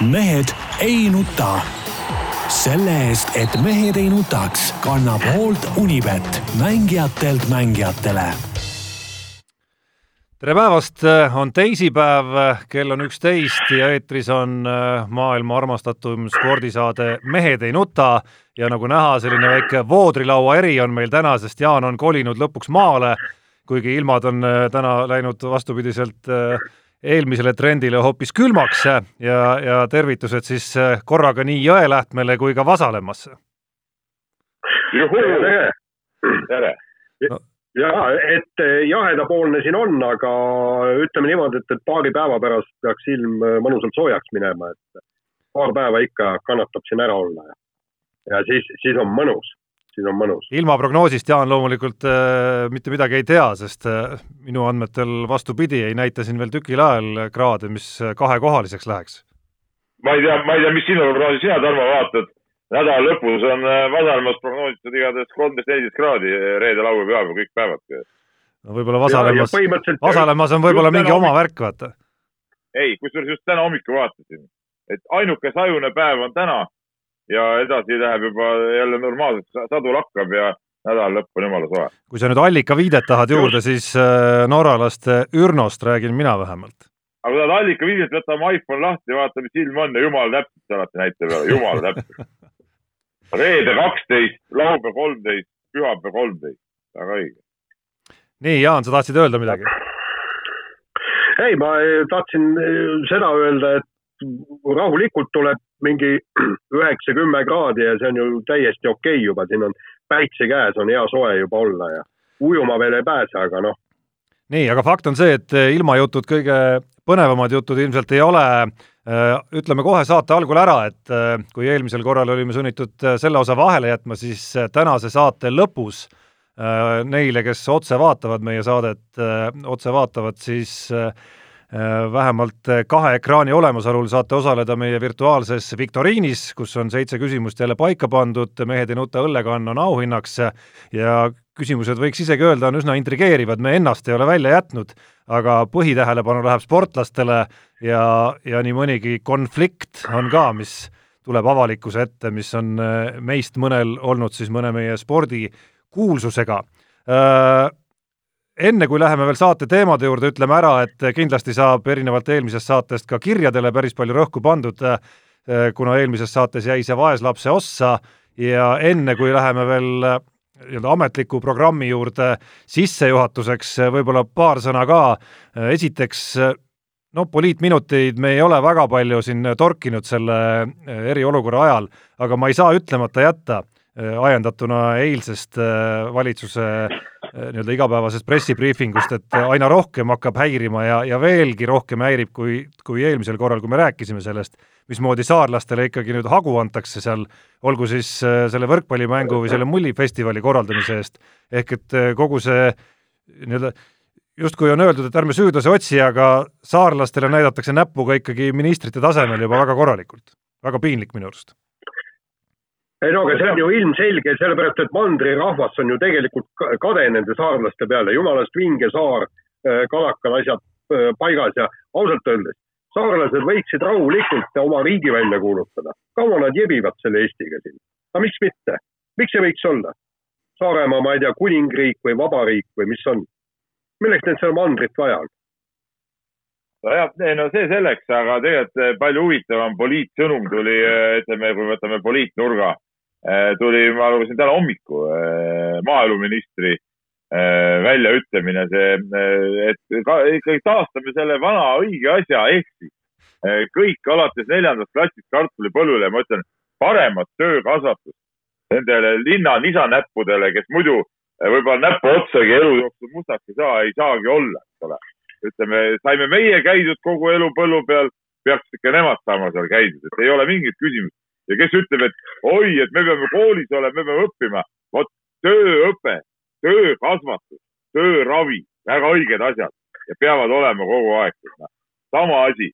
mehed ei nuta. selle eest, et mehed ei nutaks, kannab hoolt Unibet, mängijatelt mängijatele. Tere päevast, on teisipäev, kell on üksteist ja eetris on äh, maailma armastatum spordisaade Mehed ei nuta. Ja nagu näha, selline väike voodrilaua eri on meil täna, sest Jaan on kolinud lõpuks maale, kuigi ilmad on äh, täna läinud vastupidiselt äh, eelmisele trendile hoopis külmaks ja, ja tervitused siis korraga nii Jõelähtmele kui ka Vasalemmasse. tere, tere no. ja et jahedapoolne siin on, aga ütleme niimoodi, et, et paari päeva pärast peaks ilm mõnusalt soojaks minema, et paar päeva ikka kannatab siin ära olla ja, ja siis, siis on mõnus siis on mõnus. ilmaprognoosist Jaan loomulikult äh, mitte midagi ei tea, sest äh, minu andmetel vastupidi, ei näita siin veel tükil ajal kraade, mis kahekohaliseks läheks. ma ei tea, ma ei tea, mis sinu prognoosi sina, Tarmo, vaatad. nädala lõpus on Vasalemmas äh, prognoositud igatahes kolmteist, neliteist kraadi reede, laupäev, pühapäev, kõik päevad. no võib-olla Vasalemmas, Vasalemmas on võib-olla mingi oma värk, vaata. ei, kusjuures just täna hommikul vaatasin, et ainuke sajune päev on täna ja edasi läheb juba jälle normaalselt, sadu lakkab ja nädala lõpp on jumala soe. kui sa nüüd allikaviidet tahad juurde, siis äh, norralaste Ürnost räägin mina vähemalt. aga kui tahad allikaviidet, võta oma iPhone lahti, vaata, mis ilm on ja jumala täpselt alati näitab, jumala täpselt. reede kaksteist, laupäev kolmteist, pühapäev kolmteist, väga õige. nii, Jaan, sa tahtsid öelda midagi? ei, ma tahtsin seda öelda, et rahulikult tuleb mingi üheksa-kümme kraadi ja see on ju täiesti okei okay juba, siin on päitse käes, on hea soe juba olla ja ujuma veel ei pääse, aga noh. nii, aga fakt on see, et eh, ilmajutud kõige põnevamad jutud ilmselt ei ole. Eh, ütleme kohe saate algul ära, et eh, kui eelmisel korral olime sunnitud selle osa vahele jätma, siis tänase saate lõpus neile, kes otse vaatavad meie saadet, otse vaatavad, siis Äh, vähemalt äh, kahe ekraani olemasolul saate osaleda meie virtuaalses viktoriinis, kus on seitse küsimust jälle paika pandud, mehed ei nuta õllekann on auhinnaks ja küsimused võiks isegi öelda, on üsna intrigeerivad, me ennast ei ole välja jätnud, aga põhitähelepanu läheb sportlastele ja, ja nii mõnigi konflikt on ka, mis tuleb avalikkuse ette, mis on äh, meist mõnel olnud siis mõne meie spordikuulsusega enne kui läheme veel saate teemade juurde, ütleme ära, et kindlasti saab erinevalt eelmisest saatest ka kirjadele päris palju rõhku pandud, eh, kuna eelmises saates jäi see vaeslapse ossa ja enne kui läheme veel eh, nii-öelda ametliku programmi juurde sissejuhatuseks eh, võib-olla paar sõna ka. esiteks, no poliitminuteid me ei ole väga palju siin torkinud selle eriolukorra ajal, aga ma ei saa ütlemata jätta ajendatuna eilsest äh, valitsuse äh, nii-öelda igapäevasest pressibriifingust, et aina rohkem hakkab häirima ja, ja veelgi rohkem häirib, kui, kui eelmisel korral, kui me rääkisime sellest, mismoodi saarlastele ikkagi nüüd hagu antakse seal, olgu siis selle võrkpallimängu või selle mullifestivali korraldamise eest, ehk et kogu see nii-öelda justkui on öeldud, et ärme süüdlase otsi, aga saarlastele näidatakse näpuga ikkagi ministrite tasemel juba väga korralikult. väga piinlik minu arust ei no aga see on ju ilmselge, sellepärast et mandrirahvas on ju tegelikult kade nende saarlaste peale, jumalast vinge saar, äh, kalakad, asjad äh, paigas ja ausalt öeldes, saarlased võiksid rahulikult oma riigi välja kuulutada. kaua nad jebivad selle Eestiga siin? aga miks mitte? miks ei võiks olla? Saaremaa, ma ei tea, kuningriik või vabariik või mis on? milleks neil seda mandrit vaja on? nojah, no see selleks, aga tegelikult eh, palju huvitavam poliitsõnum tuli, eh, ütleme, kui võtame poliitnurga tuli, ma lugesin täna hommikul äh, maaeluministri äh, väljaütlemine, see, et ka, ikkagi taastame selle vana õige asja, ehk siis kõik alates neljandast klassist kartulipõllule, ma ütlen, paremat töökasvatust nendele linna lisanäppudele, kes muidu võib-olla näppu otsagi elu jooksul mustaks ei saa, ei saagi olla, eks ole. ütleme, saime meie käidud kogu elu põllu peal, peaks ikka nemad saama seal käidud, et ei ole mingit küsimust ja kes ütleb, et oi, et me peame koolis olema, me peame õppima. vot tööõpe, töökasvatus, tööravi, väga õiged asjad ja peavad olema kogu aeg. sama asi,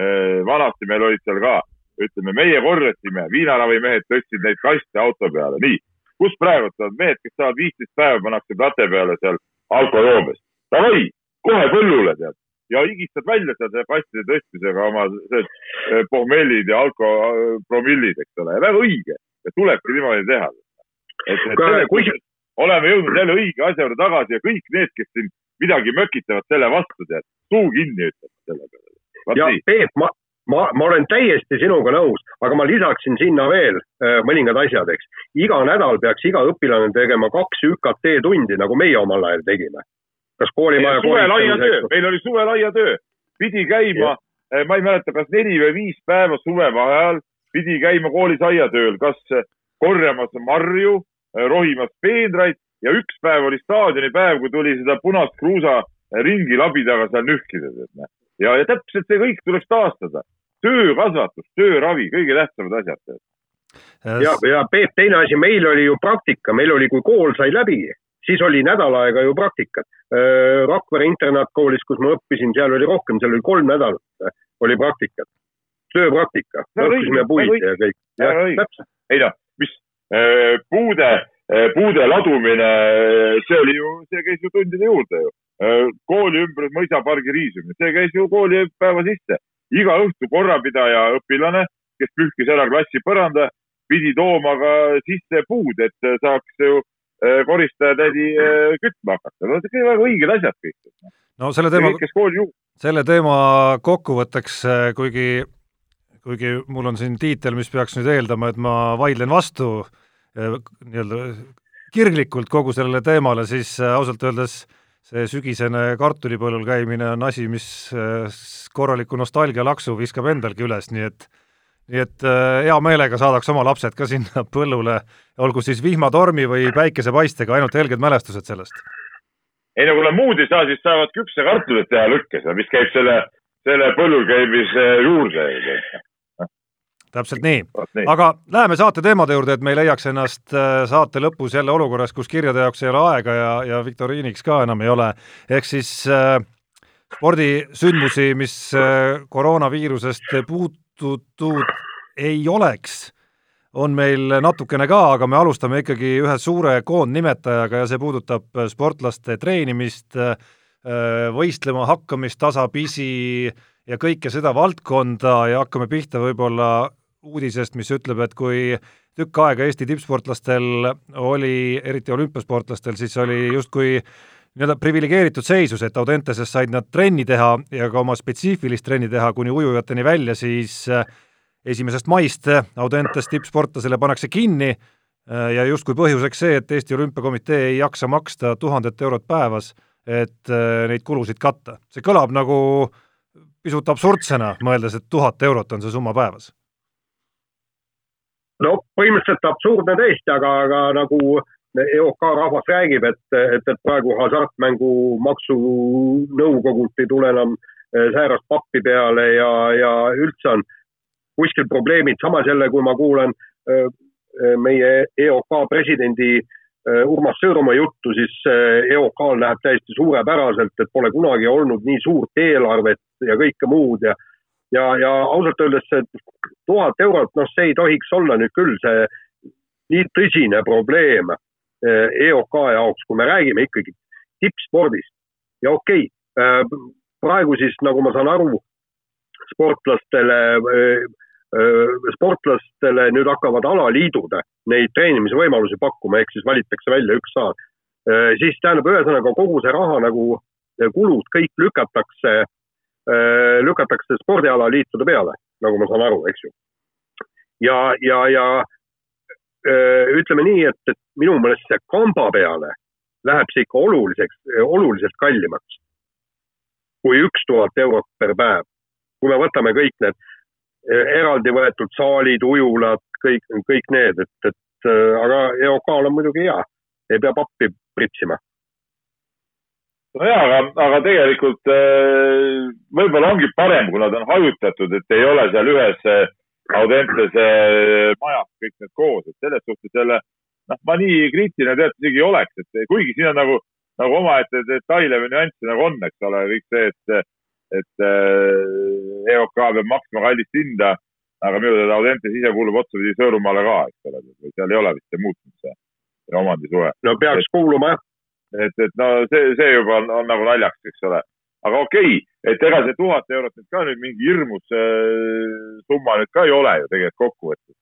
äh, vanasti meil olid seal ka, ütleme, meie korjasime, viinaravimehed tõstsid neid kaste auto peale, nii. kus praegu on mehed, kes saavad viisteist päeva, pannakse plate peale seal alkojoobes. Davai, kohe põllule tead, ja higistad välja seal kastide tõstmisega oma eh, pohmellid ja alkopromillid, eks ole, väga õige ja tulebki niimoodi teha. et, et Ka, kui... oleme jõudnud jälle õige asja juurde tagasi ja kõik need, kes siin midagi mökitavad selle vastu, tead, suu kinni ütlevad selle peale. ja nii. Peep, ma, ma, ma olen täiesti sinuga nõus, aga ma lisaksin sinna veel äh, mõningad asjad, eks. iga nädal peaks iga õpilane tegema kaks ÜKT tundi, nagu meie omal ajal tegime kas koolimaja suvelaia meil oli suvelaia töö, pidi käima, eh, ma ei mäleta, kas neli või viis päeva suvevaheajal pidi käima koolis aiatööl, kas korjamas marju, eh, rohimas peenraid ja üks päev oli staadionipäev, kui tuli seda punast kruusa ringi labidaga seal nühkida. ja, ja täpselt see kõik tuleks taastada. töökasvatus, tööravi, kõige tähtsamad asjad. ja, ja Peep, teine asi, meil oli ju praktika, meil oli, kui kool sai läbi, siis oli nädal aega ju praktikat. Rakvere internaatkoolis, kus ma õppisin, seal oli rohkem, seal oli kolm nädalat äh, oli praktikat, tööpraktika. õppisime puid ja kõik. ei noh, mis puude, puude ladumine, see oli ju, see käis ju tundide juurde ju. kooli ümber mõisapargi riisumine, see käis ju koolipäeva sisse. iga õhtu korrapidaja õpilane, kes pühkis ära klassi põranda, pidi tooma ka sisse puud, et saaks ju koristajatädi äh, kütma hakata, no see on väga õiged asjad kõik. no selle teema, selle teema kokkuvõtteks, äh, kuigi, kuigi mul on siin tiitel, mis peaks nüüd eeldama, et ma vaidlen vastu nii-öelda kirglikult kogu sellele teemale, siis ausalt öeldes see sügisene kartulipõllul käimine on asi, mis korraliku nostalgialaksu viskab endalgi üles, nii et nii et äh, hea meelega saadaks oma lapsed ka sinna põllule, olgu siis vihmatormi või päikesepaistega, ainult helged mälestused sellest. ei no kui nad muud ei saa, siis saavad küpsekartulit teha lõkkes, mis käib selle, selle põllul käimise juurde. täpselt nii, aga läheme saate teemade juurde, et me ei leiaks ennast äh, saate lõpus jälle olukorras, kus kirjade jaoks ei ole aega ja, ja viktoriiniks ka enam ei ole, ehk siis äh, spordisündmusi, mis äh, koroonaviirusest puut-, kutsutud ei oleks, on meil natukene ka, aga me alustame ikkagi ühe suure koondnimetajaga ja see puudutab sportlaste treenimist, võistlema hakkamist tasapisi ja kõike seda valdkonda ja hakkame pihta võib-olla uudisest, mis ütleb, et kui tükk aega Eesti tippsportlastel oli, eriti olümpiasportlastel, siis oli justkui nii-öelda priviligeeritud seisus, et Audenteses said nad trenni teha ja ka oma spetsiifilist trenni teha kuni ujujateni välja, siis äh, esimesest maist Audentes tippsportlasele pannakse kinni äh, ja justkui põhjuseks see, et Eesti Olümpiakomitee ei jaksa maksta tuhandet eurot päevas, et äh, neid kulusid katta. see kõlab nagu pisut absurdsena, mõeldes, et tuhat eurot on see summa päevas. no põhimõtteliselt absurdne tõesti, aga, aga nagu EOK rahvas räägib, et, et, et praegu hasartmängumaksu nõukogult ei tule enam eh, säärast pappi peale ja, ja üldse on kuskil probleemid, samas jälle, kui ma kuulan eh, meie EOK presidendi eh, Urmas Sõõrumaa juttu, siis EOK-l läheb täiesti suurepäraselt, et pole kunagi olnud nii suurt eelarvet ja kõike muud ja ja, ja ausalt öeldes see tuhat eurot, noh, see ei tohiks olla nüüd küll see nii tõsine probleem EOK jaoks, kui me räägime ikkagi tippspordist ja okei okay,, äh, praegu siis, nagu ma saan aru, sportlastele, äh, sportlastele nüüd hakkavad alaliidud neid treenimisvõimalusi pakkuma, ehk siis valitakse välja üks saal. siis tähendab, ühesõnaga kogu see raha nagu kulud kõik lükatakse, lükatakse spordialaliitude peale, nagu ma saan aru, eks ju. ja, ja, ja ütleme nii, et, et minu meelest see kamba peale läheb see ikka oluliseks, oluliselt kallimaks kui üks tuhat eurot per päev. kui me võtame kõik need eraldi võetud saalid, ujulad, kõik, kõik need, et, et aga EOK-l on muidugi hea, ei pea pappi pritsima nojaa, aga, aga tegelikult võib-olla ongi parem, kui nad on hajutatud, et ei ole seal ühes Audentese majas kõik need koos, et selles suhtes jälle noh, ma nii kriitiline tead isegi ei oleks, et kuigi siin on nagu, nagu omaette detaile või nüansse nagu on, eks ole, kõik see, et, et äh, EOK peab maksma kallist hinda, aga minu teada Audentes ise kuulub otsapidi Sõõrumaale ka, eks ole, seal ei ole vist muutunud, see omandisuhe. no peaks et, kuuluma, jah. et, et no see, see juba on, on nagu naljaks, eks ole. Aga okei okay,, et ega see tuhat eurot nüüd ka nüüd mingi hirmus äh, summa nüüd ka ei ole ju tegelikult kokkuvõttes.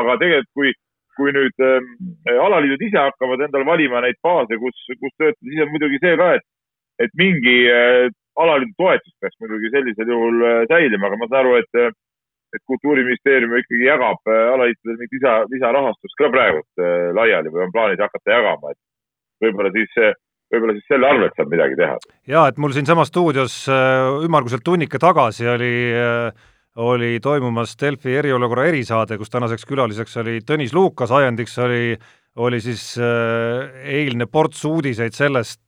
aga tegelikult, kui, kui nüüd äh, alaliidud ise hakkavad endale valima neid baase, kus, kus töötada, siis on muidugi see ka, et, et mingi äh, alaliidu toetus peaks muidugi sellisel juhul äh, säilima, aga ma saan aru, et äh, et kultuuriministeerium ikkagi jagab äh, alaliitudele mingit lisa, lisarahastust ka praegult äh, laiali või on plaanis hakata jagama, et võib-olla siis, äh, võib-olla siis selle arvelt saab midagi teha. jaa, et mul siinsamas stuudios ümmarguselt tunnika tagasi oli oli toimumas Delfi eriolukorra erisaade, kus tänaseks külaliseks oli Tõnis Lukas, ajendiks oli, oli siis eilne ports uudiseid sellest,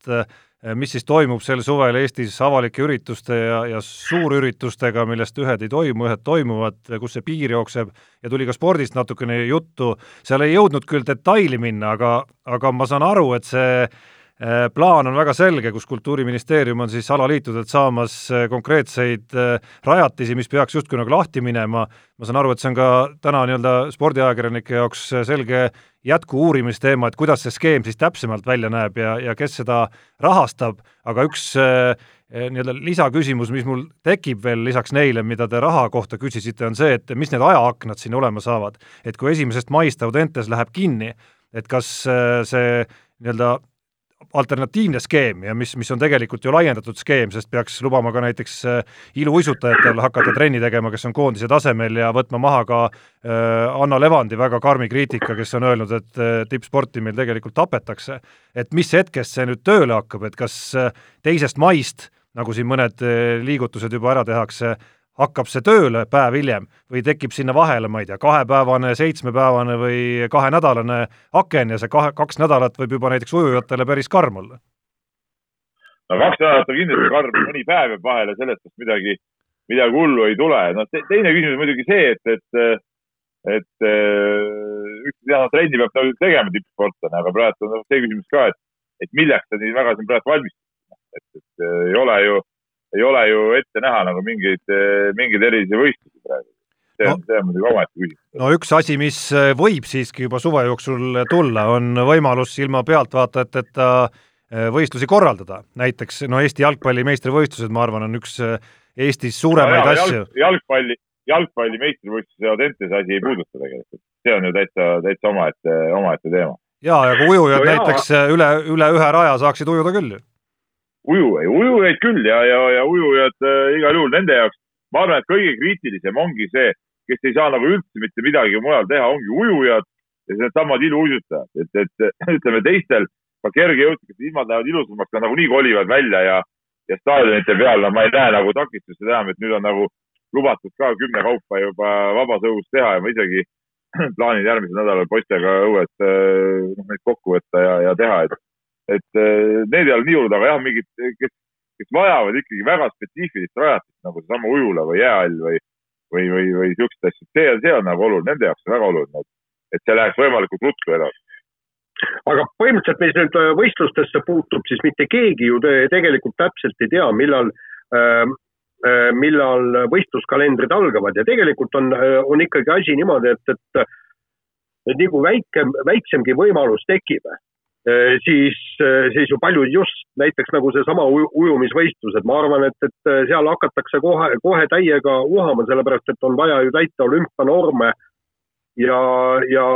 mis siis toimub sel suvel Eestis avalike ürituste ja, ja suurüritustega, millest ühed ei toimu, ühed toimuvad, kus see piir jookseb ja tuli ka spordist natukene juttu, seal ei jõudnud küll detaili minna, aga, aga ma saan aru, et see Äh, plaan on väga selge, kus Kultuuriministeerium on siis alaliitudelt saamas äh, konkreetseid äh, rajatisi, mis peaks justkui nagu lahti minema, ma saan aru, et see on ka täna nii-öelda spordiajakirjanike jaoks selge jätku-uurimisteema, et kuidas see skeem siis täpsemalt välja näeb ja, ja kes seda rahastab, aga üks nii-öelda lisaküsimus, mis mul tekib veel lisaks neile, mida te raha kohta küsisite, on see, et mis need ajaaknad siin olema saavad. et kui esimesest maist Audentes läheb kinni, et kas see nii-öelda alternatiivne skeem ja mis, mis on tegelikult ju laiendatud skeem, sest peaks lubama ka näiteks äh, iluuisutajatel hakata trenni tegema, kes on koondise tasemel ja võtma maha ka äh, Anna Levandi väga karmi kriitika, kes on öelnud, et äh, tippsporti meil tegelikult tapetakse. et mis hetkest see nüüd tööle hakkab, et kas teisest maist, nagu siin mõned liigutused juba ära tehakse, hakkab see tööle päev hiljem või tekib sinna vahele, ma ei tea, kahepäevane, seitsmepäevane või kahenädalane aken ja see kahe, kaks nädalat võib juba näiteks ujujatele päris karm olla? no kaks nädalat on kindlasti karm, mõni päev jääb vahele, sellest midagi, midagi hullu ei tule. noh te, teine küsimus muidugi see, et, et, et üks ja trenni peab nagu tegema tippsportlane, aga praegu on see küsimus ka, et, et milleks ta nii väga siin praegu valmistub. et, et ei ole ju ei ole ju ette näha nagu mingeid, mingeid erilisi võistlusi praegu. see on no,, see on muidugi omaette küsimus. no üks asi, mis võib siiski juba suve jooksul tulla, on võimalus ilma pealtvaatajateta eh, võistlusi korraldada, näiteks no Eesti jalgpalli meistrivõistlused, ma arvan, on üks eh, Eestis suuremaid no, asju jalg,. jalgpalli, jalgpalli meistrivõistluse Audentese asi ei puuduta tegelikult, see on ju täitsa, täitsa omaette, omaette teema. ja, ja kui ujujad no, näiteks jah. üle, üle ühe raja saaksid ujuda küll ju ujujaid, ujujaid küll ja, ja, ja ujujad äh, igal juhul nende jaoks, ma arvan, et kõige kriitilisem ongi see, kes ei saa nagu üldse mitte midagi mujal teha, ongi ujujad ja needsamad iluuisutajad, et, et ütleme teistel ka kergejõustikud ilmad lähevad ilusamaks, nad nagunii kolivad välja ja, ja staadionite peal, no ma ei näe nagu takistusi enam, et nüüd on nagu lubatud ka kümne kaupa juba vabas õhus teha ja ma isegi plaanin järgmisel nädalal poistega õues äh, noh, neid kokku võtta ja, ja teha, et et äh, need ei ole nii hullud, aga jah, mingid, kes, kes vajavad ikkagi väga spetsiifilist rajatist nagu seesama ujula või jäähall või, või, või, või siuksed asjad, see, see on nagu oluline, nende jaoks on väga oluline, et, see läheks võimalikult ruttu edasi. Aga põhimõtteliselt, mis nüüd äh, võistlustesse puutub, siis mitte keegi ju tegelikult täpselt ei tea, millal äh, millal võistluskalendrid algavad. Ja tegelikult on, on ikkagi asi niimoodi, et, et et nii kui väike, väiksemgi võimalus tekib, siis, äh, siis ju paljud just näiteks nagu seesama ujumisvõistlused, ma arvan, et, et äh, seal hakatakse kohe, kohe täiega uhama, sellepärast et on vaja ju täita olümpianorme ja, ja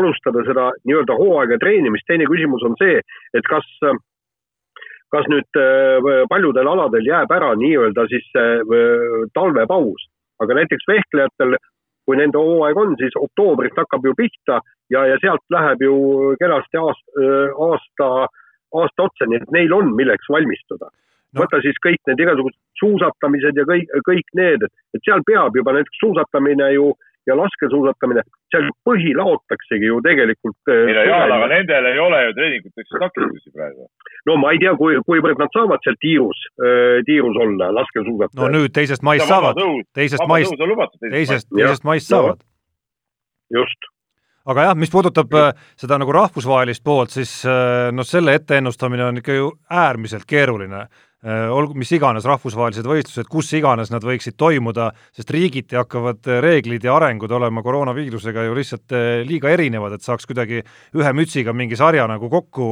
alustada seda nii-öelda hooaega treenimist. teine küsimus on see, et kas, kas nüüd paljudel aladel jääb ära nii-öelda siis talvepaus, aga näiteks vehklejatel kui nende hooaeg on, siis oktoobrist hakkab ju pihta ja, ja sealt läheb ju kenasti aasta, aasta, aasta otsa, nii et neil on, milleks valmistuda no.. võta siis kõik need igasugused suusatamised ja kõik, kõik need, et seal peab juba näiteks suusatamine ju ja laskesuusatamine, seal põhi laotaksegi ju tegelikult. Jaan, aga nendel ei ole ju treeninguteks takistusi praegu. no ma ei tea, kui, kuivõrd nad saavad seal tiirus, tiirus olla, laskesuusatajad. no nüüd teisest maist saavad, teisest maist, teisest, teisest maist saavad. just aga jah, mis puudutab. Äh, seda nagu rahvusvahelist poolt, siis noh, selle etteennustamine on ikka ju äärmiselt keeruline. Äh, olgu mis iganes rahvusvahelised võistlused, kus iganes nad võiksid toimuda, sest riigiti hakkavad reeglid ja arengud olema koroonaviirusega ju lihtsalt äh, liiga erinevad, et saaks kuidagi ühe mütsiga mingi sarja nagu kokku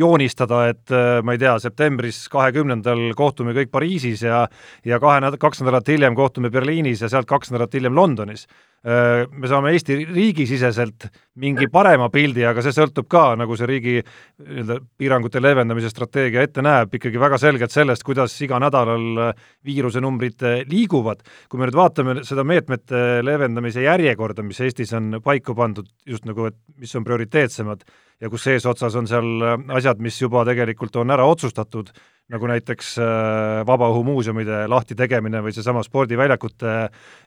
joonistada, et äh, ma ei tea, septembris kahekümnendal kohtume kõik Pariisis ja ja kahe näd-, kaks nädalat hiljem kohtume Berliinis ja sealt kaks nädalat hiljem Londonis. Me saame Eesti riigisiseselt mingi parema pildi, aga see sõltub ka, nagu see riigi nii-öelda piirangute leevendamise strateegia ette näeb, ikkagi väga selgelt sellest, kuidas iga nädalal viiruse numbrid liiguvad. kui me nüüd vaatame seda meetmete leevendamise järjekorda, mis Eestis on paika pandud, just nagu, et mis on prioriteetsemad ja kus eesotsas on seal asjad, mis juba tegelikult on ära otsustatud, nagu näiteks äh, vabaõhumuuseumide lahti tegemine või seesama spordiväljakute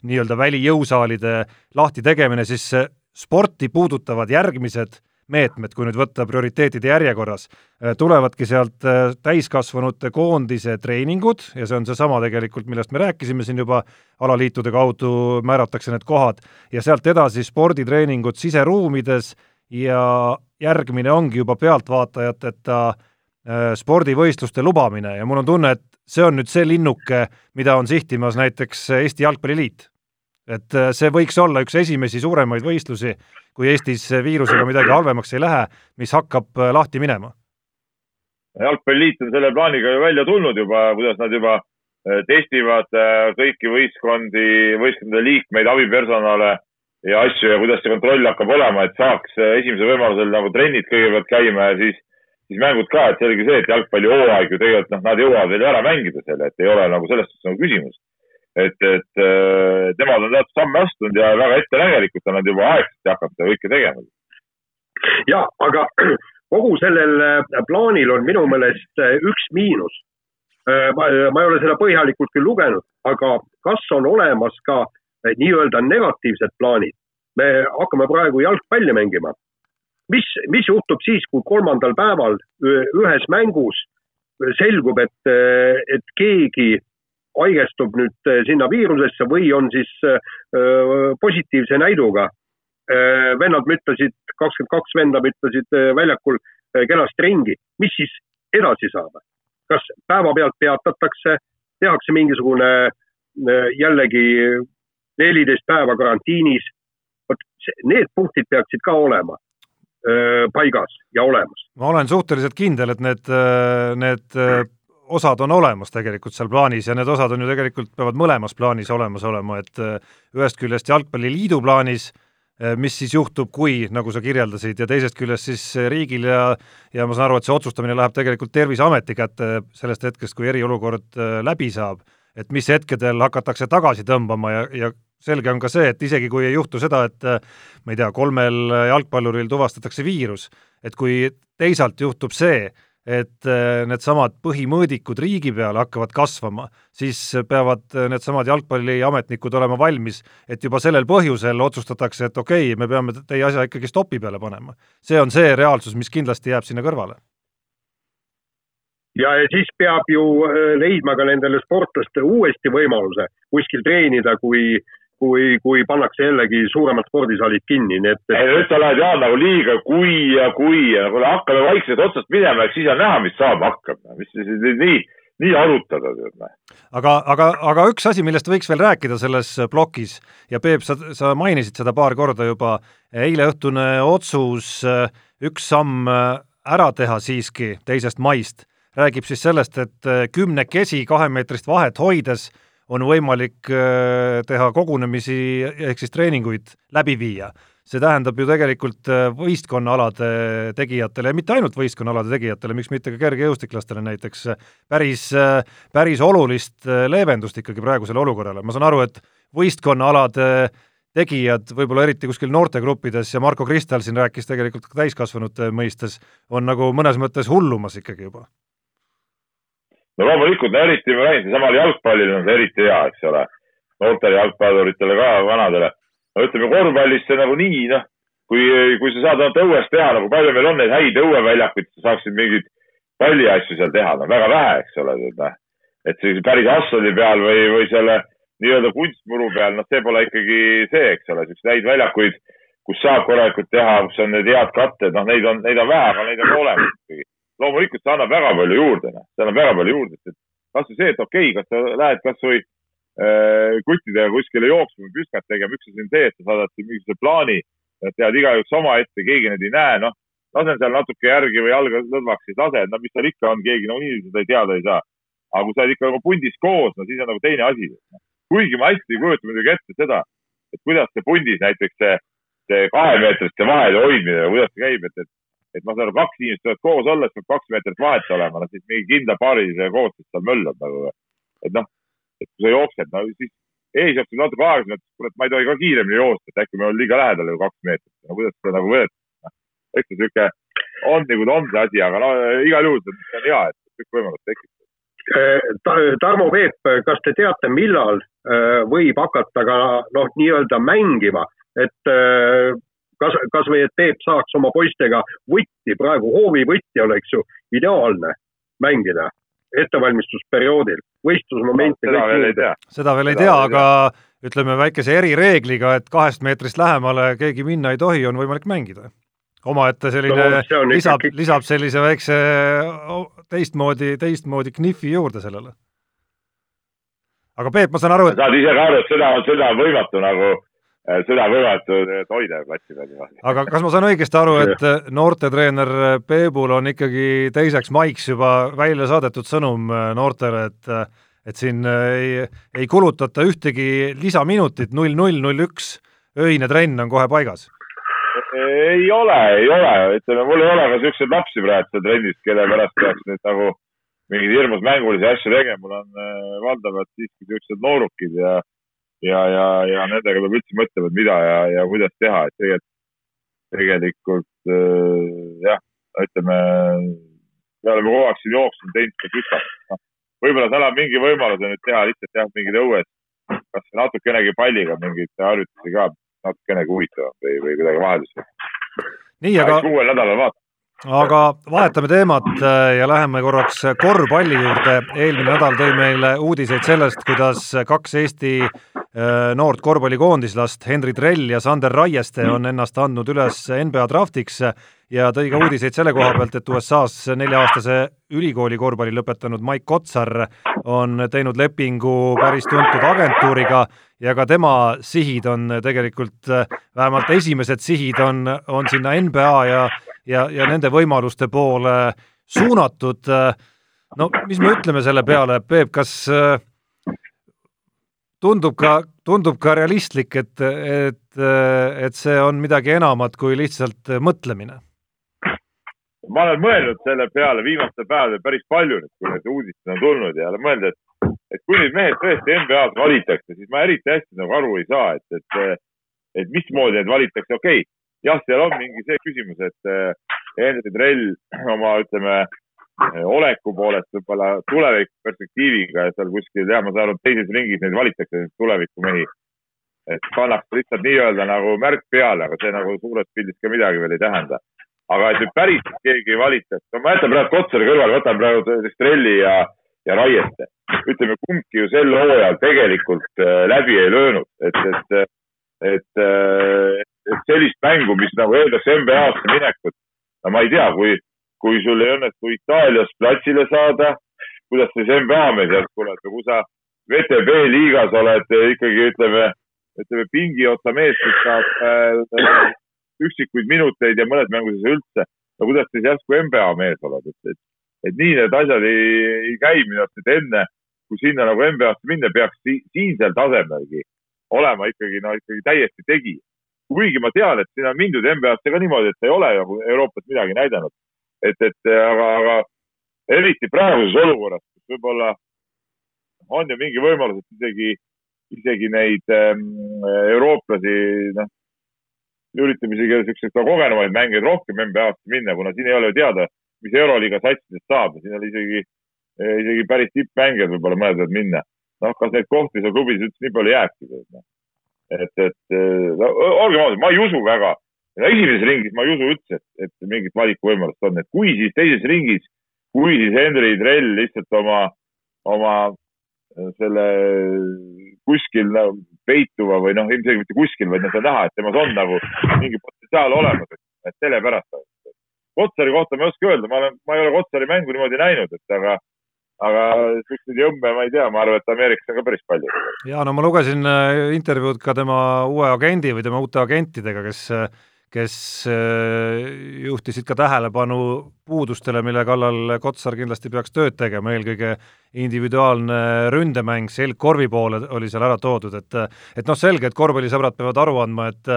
nii-öelda välijõusaalide lahti tegemine, siis sporti puudutavad järgmised meetmed, kui nüüd võtta prioriteetide järjekorras, äh, tulevadki sealt äh, täiskasvanute koondise treeningud ja see on seesama tegelikult, millest me rääkisime siin juba, alaliitude kaudu määratakse need kohad, ja sealt edasi sporditreeningud siseruumides ja järgmine ongi juba pealtvaatajateta äh, spordivõistluste lubamine ja mul on tunne, et see on nüüd see linnuke, mida on sihtimas näiteks Eesti Jalgpalliliit. Et äh, see võiks olla üks esimesi suuremaid võistlusi, kui Eestis viirusega midagi halvemaks ei lähe, mis hakkab äh, lahti minema. jalgpalliliit on selle plaaniga ju välja tulnud juba, kuidas nad juba testivad kõiki võistkondi, võistkondade liikmeid, abipersonale ja asju ja kuidas see kontroll hakkab olema, et saaks esimesel võimalusel nagu trennid kõigepealt käima ja siis siis mängud ka, et selge see, et jalgpallihooaeg ju tegelikult noh, nad jõuavad veel ära mängida selle, et ei ole nagu selles suhtes nagu küsimust. Et, et äh, nemad on teatud samme astunud ja väga ettenägelikult on nad juba aegsasti seda kõike tegema. ja, aga kogu sellel äh, plaanil on minu meelest äh, üks miinus. Ma ei ole seda põhjalikult küll lugenud, aga kas on olemas ka nii-öelda negatiivsed plaanid? me hakkame praegu jalgpalli mängima mis, mis juhtub siis, kui kolmandal päeval ühes mängus selgub, et, et keegi haigestub nüüd sinna viirusesse või on siis positiivse näiduga. vennad müttasid, kakskümmend kaks venda müttasid väljakul kenasti ringi, mis siis edasi saab? kas päevapealt peatatakse, tehakse mingisugune jällegi neliteist päeva karantiinis? vot need punktid peaksid ka olema paigas ja olemas. ma olen suhteliselt kindel, et need, need osad on olemas tegelikult seal plaanis ja need osad on ju tegelikult, peavad mõlemas plaanis olemas olema, et ühest küljest Jalgpalliliidu plaanis, mis siis juhtub, kui, nagu sa kirjeldasid, ja teisest küljest siis riigil ja ja ma saan aru, et see otsustamine läheb tegelikult Terviseameti kätte sellest hetkest, kui eriolukord läbi saab, et mis hetkedel hakatakse tagasi tõmbama ja, ja selge on ka see, et isegi kui ei juhtu seda, et ma ei tea, kolmel jalgpalluril tuvastatakse viirus, et kui teisalt juhtub see, et needsamad põhimõõdikud riigi peale hakkavad kasvama, siis peavad needsamad jalgpalliametnikud olema valmis, et juba sellel põhjusel otsustatakse, et okei okay,, me peame teie asja ikkagi stopi peale panema. see on see reaalsus, mis kindlasti jääb sinna kõrvale ja siis peab ju leidma ka nendele sportlastele uuesti võimaluse kuskil treenida, kui kui, kui pannakse jällegi suuremad spordisaalid kinni, nii et. ei nüüd sa lähed Jaan nagu liiga kui ja kui ja kuule hakkame vaikselt otsast minema, eks siis on näha, mis saama hakkab, mis nii, nii arutada noh. aga, aga, aga üks asi, millest võiks veel rääkida selles plokis ja Peep, sa, sa mainisid seda paar korda juba, eileõhtune otsus üks samm ära teha siiski teisest maist, räägib siis sellest, et kümnekesi kahemeetrist vahet hoides on võimalik äh, teha kogunemisi ehk siis treeninguid läbi viia. see tähendab ju tegelikult äh, võistkonnaalade tegijatele ja mitte ainult võistkonnaalade tegijatele, miks mitte ka kergejõustiklastele näiteks, päris, äh, päris olulist leevendust ikkagi praegusele olukorrale, ma saan aru, et võistkonnaalade tegijad, võib-olla eriti kuskil noortegruppides ja Marko Kristal siin rääkis tegelikult ka täiskasvanute mõistes, on nagu mõnes mõttes hullumas ikkagi juba no loomulikult, no eriti ma räägin, seesamal jalgpallil on see eriti hea, eks ole. noortele jalgpalluritele ka, vanadele. no ütleme, korvpallis see nagunii, noh, kui, kui sa saad ainult õues teha, nagu palju meil on neid häid õueväljakuid, sa saaksid mingeid palliasju seal teha, no väga vähe, eks ole, noh. et sellise päris asfaldi peal või, või selle nii-öelda kunstmuru peal, noh, see pole ikkagi see, eks ole, siukseid häid väljakuid, kus saab korralikult teha, kus on need head katted, noh, neid on, neid on vähe, aga neid on olemas ikkagi loomulikult see annab väga palju juurde, noh, see annab väga palju juurde, sest kasvõi see, et okei okay,, kas sa lähed kasvõi äh, kuttidega kuskile jooksma või püskat tegema, üks asi on see, et sa saadad mingisuguse plaani, tead igaüks omaette, keegi neid ei näe, noh, lasen seal natuke järgi või jalga lõdvaks, siis lasen, no mis seal ikka on, keegi nagunii seda ei teada ei saa. aga kui sa oled ikka nagu pundis koos, no siis on nagu teine asi. kuigi ma hästi ei kujuta muidugi ette seda, et kuidas see pundis näiteks see, see kahemeetriste vahede hoidmine, kuidas see käib, et, et et ma saan aru, kaks inimest võivad koos olla, siis peab kaks meetrit vahet olema, no siis mingi kindla paarilise koostöös seal möllab nagu. et noh, et kui sa jooksed, no siis ees jookseb natuke aeglasemalt, kurat, ma ei tohi ka kiiremini joosta, et äkki me oleme liiga lähedal ju kaks meetrit, no kuidas seda nagu võetakse, noh. eks see sihuke on nagu ta on see asi, aga no igal juhul see on hea, et kõik võimalused tekivad. Eh, Tarmo Peep, kas te teate, millal eh, võib hakata ka noh, nii-öelda mängima, et eh, kas, kasvõi, et Peep saaks oma poistega võtti, praegu hoovivõtti oleks ju ideaalne mängida ettevalmistusperioodil, võistlusmomente. seda veel ei tea. seda veel ei tea, aga ütleme väikese erireegliga, et kahest meetrist lähemale keegi minna ei tohi, on võimalik mängida. omaette selline no, lisab ikkagi..., lisab sellise väikse teistmoodi, teistmoodi knifi juurde sellele. aga Peep, ma saan aru, et saad ise ka aru, et seda, seda on võimatu nagu seda võivad hoida platsi peal niimoodi. aga kas ma saan õigesti aru, et äh, noortetreener Peebul on ikkagi teiseks maiks juba välja saadetud sõnum äh, noortele, et et siin ei, ei kulutata ühtegi lisaminutit, null null, null üks, öine trenn on kohe paigas? ei ole, ei ole, ütleme, mul ei ole ka siukseid lapsi praegu seal trennis, kelle pärast peaks nüüd nagu mingeid hirmus mängulisi asju tegema, mul on valdavalt siiski siuksed noorukid ja ja, ja, ja nendega peab üldse mõtlema, et mida ja, ja kuidas teha, et tegelikult, tegelikult äh, jah, ütleme, me oleme kogu aeg siin jooksnud, teinud seda kütast, noh, võib-olla seal on mingi võimalus nüüd teha lihtsalt jah, mingid õued, kas natukenegi palliga mingeid harjutusi ka, natukenegi huvitavam või, või kuidagi vaheldus. nii, aga. uuel nädalal vaatame aga vahetame teemat äh, ja läheme korraks korvpalli juurde. eelmine nädal tõi meile uudiseid sellest, kuidas kaks Eesti Äh, noort korvpallikoondislast Henri Trell ja Sander Raieste on ennast andnud üles NBA draftiks ja tõi ka uudiseid selle koha pealt, et USA-s nelja-aastase ülikooli korvpalli lõpetanud Mike Kotsar on teinud lepingu päris tuntud agentuuriga ja ka tema sihid on tegelikult, vähemalt esimesed sihid on, on sinna NBA ja, ja, ja nende võimaluste poole suunatud. no mis me ütleme selle peale, Peep, kas tundub ka, tundub ka realistlik, et, et, et see on midagi enamat kui lihtsalt mõtlemine. ma olen mõelnud selle peale viimastel päevadel päris palju kui need uudised on tulnud ja olen mõelnud, et, et kui need mehed tõesti NBA-s valitakse, siis ma eriti hästi nagu aru ei saa, et, et, et mismoodi need valitakse, okei okay,, jah, seal on mingi see küsimus, et Henry Drell oma, ütleme Eh, oleku poolest võib-olla tulevikuperspektiiviga ja seal kuskil, jah, ma saan aru, teises ringis neid valitakse, tulevikumehi. et pannakse lihtsalt nii-öelda nagu märk peale, aga see nagu suures pildis ka midagi veel ei tähenda. aga et nüüd päris keegi valitakse, no ma jätan praegu Kotsari kõrvale, võtan praegu Strelli ja, ja Raieste. ütleme, kumbki ju sel hooajal tegelikult äh, läbi ei löönud, et, et, et, et sellist mängu, mis nagu eeldaks NBA-sse minekut, no ma ei tea, kui kui sul ei õnnestu Itaalias platsile saada, kuidas siis NBA-me sealt tuled või kui sa VTB liigas oled ikkagi ütleme, ütleme pingi otsa mees, kes saab äh, üksikuid minuteid ja mõnes mängus üldse. no kuidas siis järsku NBA mees oled, et, et, et nii need asjad ei, ei käi minu arust, et enne kui sinna nagu NBA-sse minna, peaks si siinsel tasemelgi olema ikkagi, no ikkagi täiesti tegija. Kuigi ma tean, et siin on mindud NBA-sse ka niimoodi, et ei ole ju Euroopas midagi näidanud et, et aga, aga eriti praeguses olukorras, kus võib-olla on ju mingi võimalus, et isegi, isegi neid ähm, eurooplasi, noh, üritame isegi siukseid kogenumaid mängijaid rohkem NBA-sse minna, kuna siin ei ole ju teada, mis Euroliiga satsidest saab ja siin on isegi, isegi päris tippmängijad võib-olla mõeldavad minna. noh, kas neid kohti seal klubis üldse nii palju jääbki? Noh. Et, et no, olgem ausad, ma ei usu väga no esimeses ringis ma ei usu üldse, et, et mingit valikuvõimalust on, et kui siis teises ringis, kui siis Henry Drell lihtsalt oma, oma äh, selle kuskil no, peituva või noh, ilmselgelt mitte kuskil, vaid noh, sa näha, et temas on nagu mingi potentsiaal olemas, et sellepärast. Kotsari kohta ma ei oska öelda, ma olen, ma ei ole Kotsari mängu niimoodi näinud, et aga, aga siukseid jõmme ma ei tea, ma arvan, et Ameerikas on ka päris palju. ja no ma lugesin äh, intervjuud ka tema uue agendi või tema uute agentidega, kes kes äh, juhtisid ka tähelepanu puudustele, mille kallal Kotsar kindlasti peaks tööd tegema, eelkõige individuaalne ründemäng selgkorvi poole oli seal ära toodud, et et noh, selge, et korvpallisõbrad peavad aru andma, et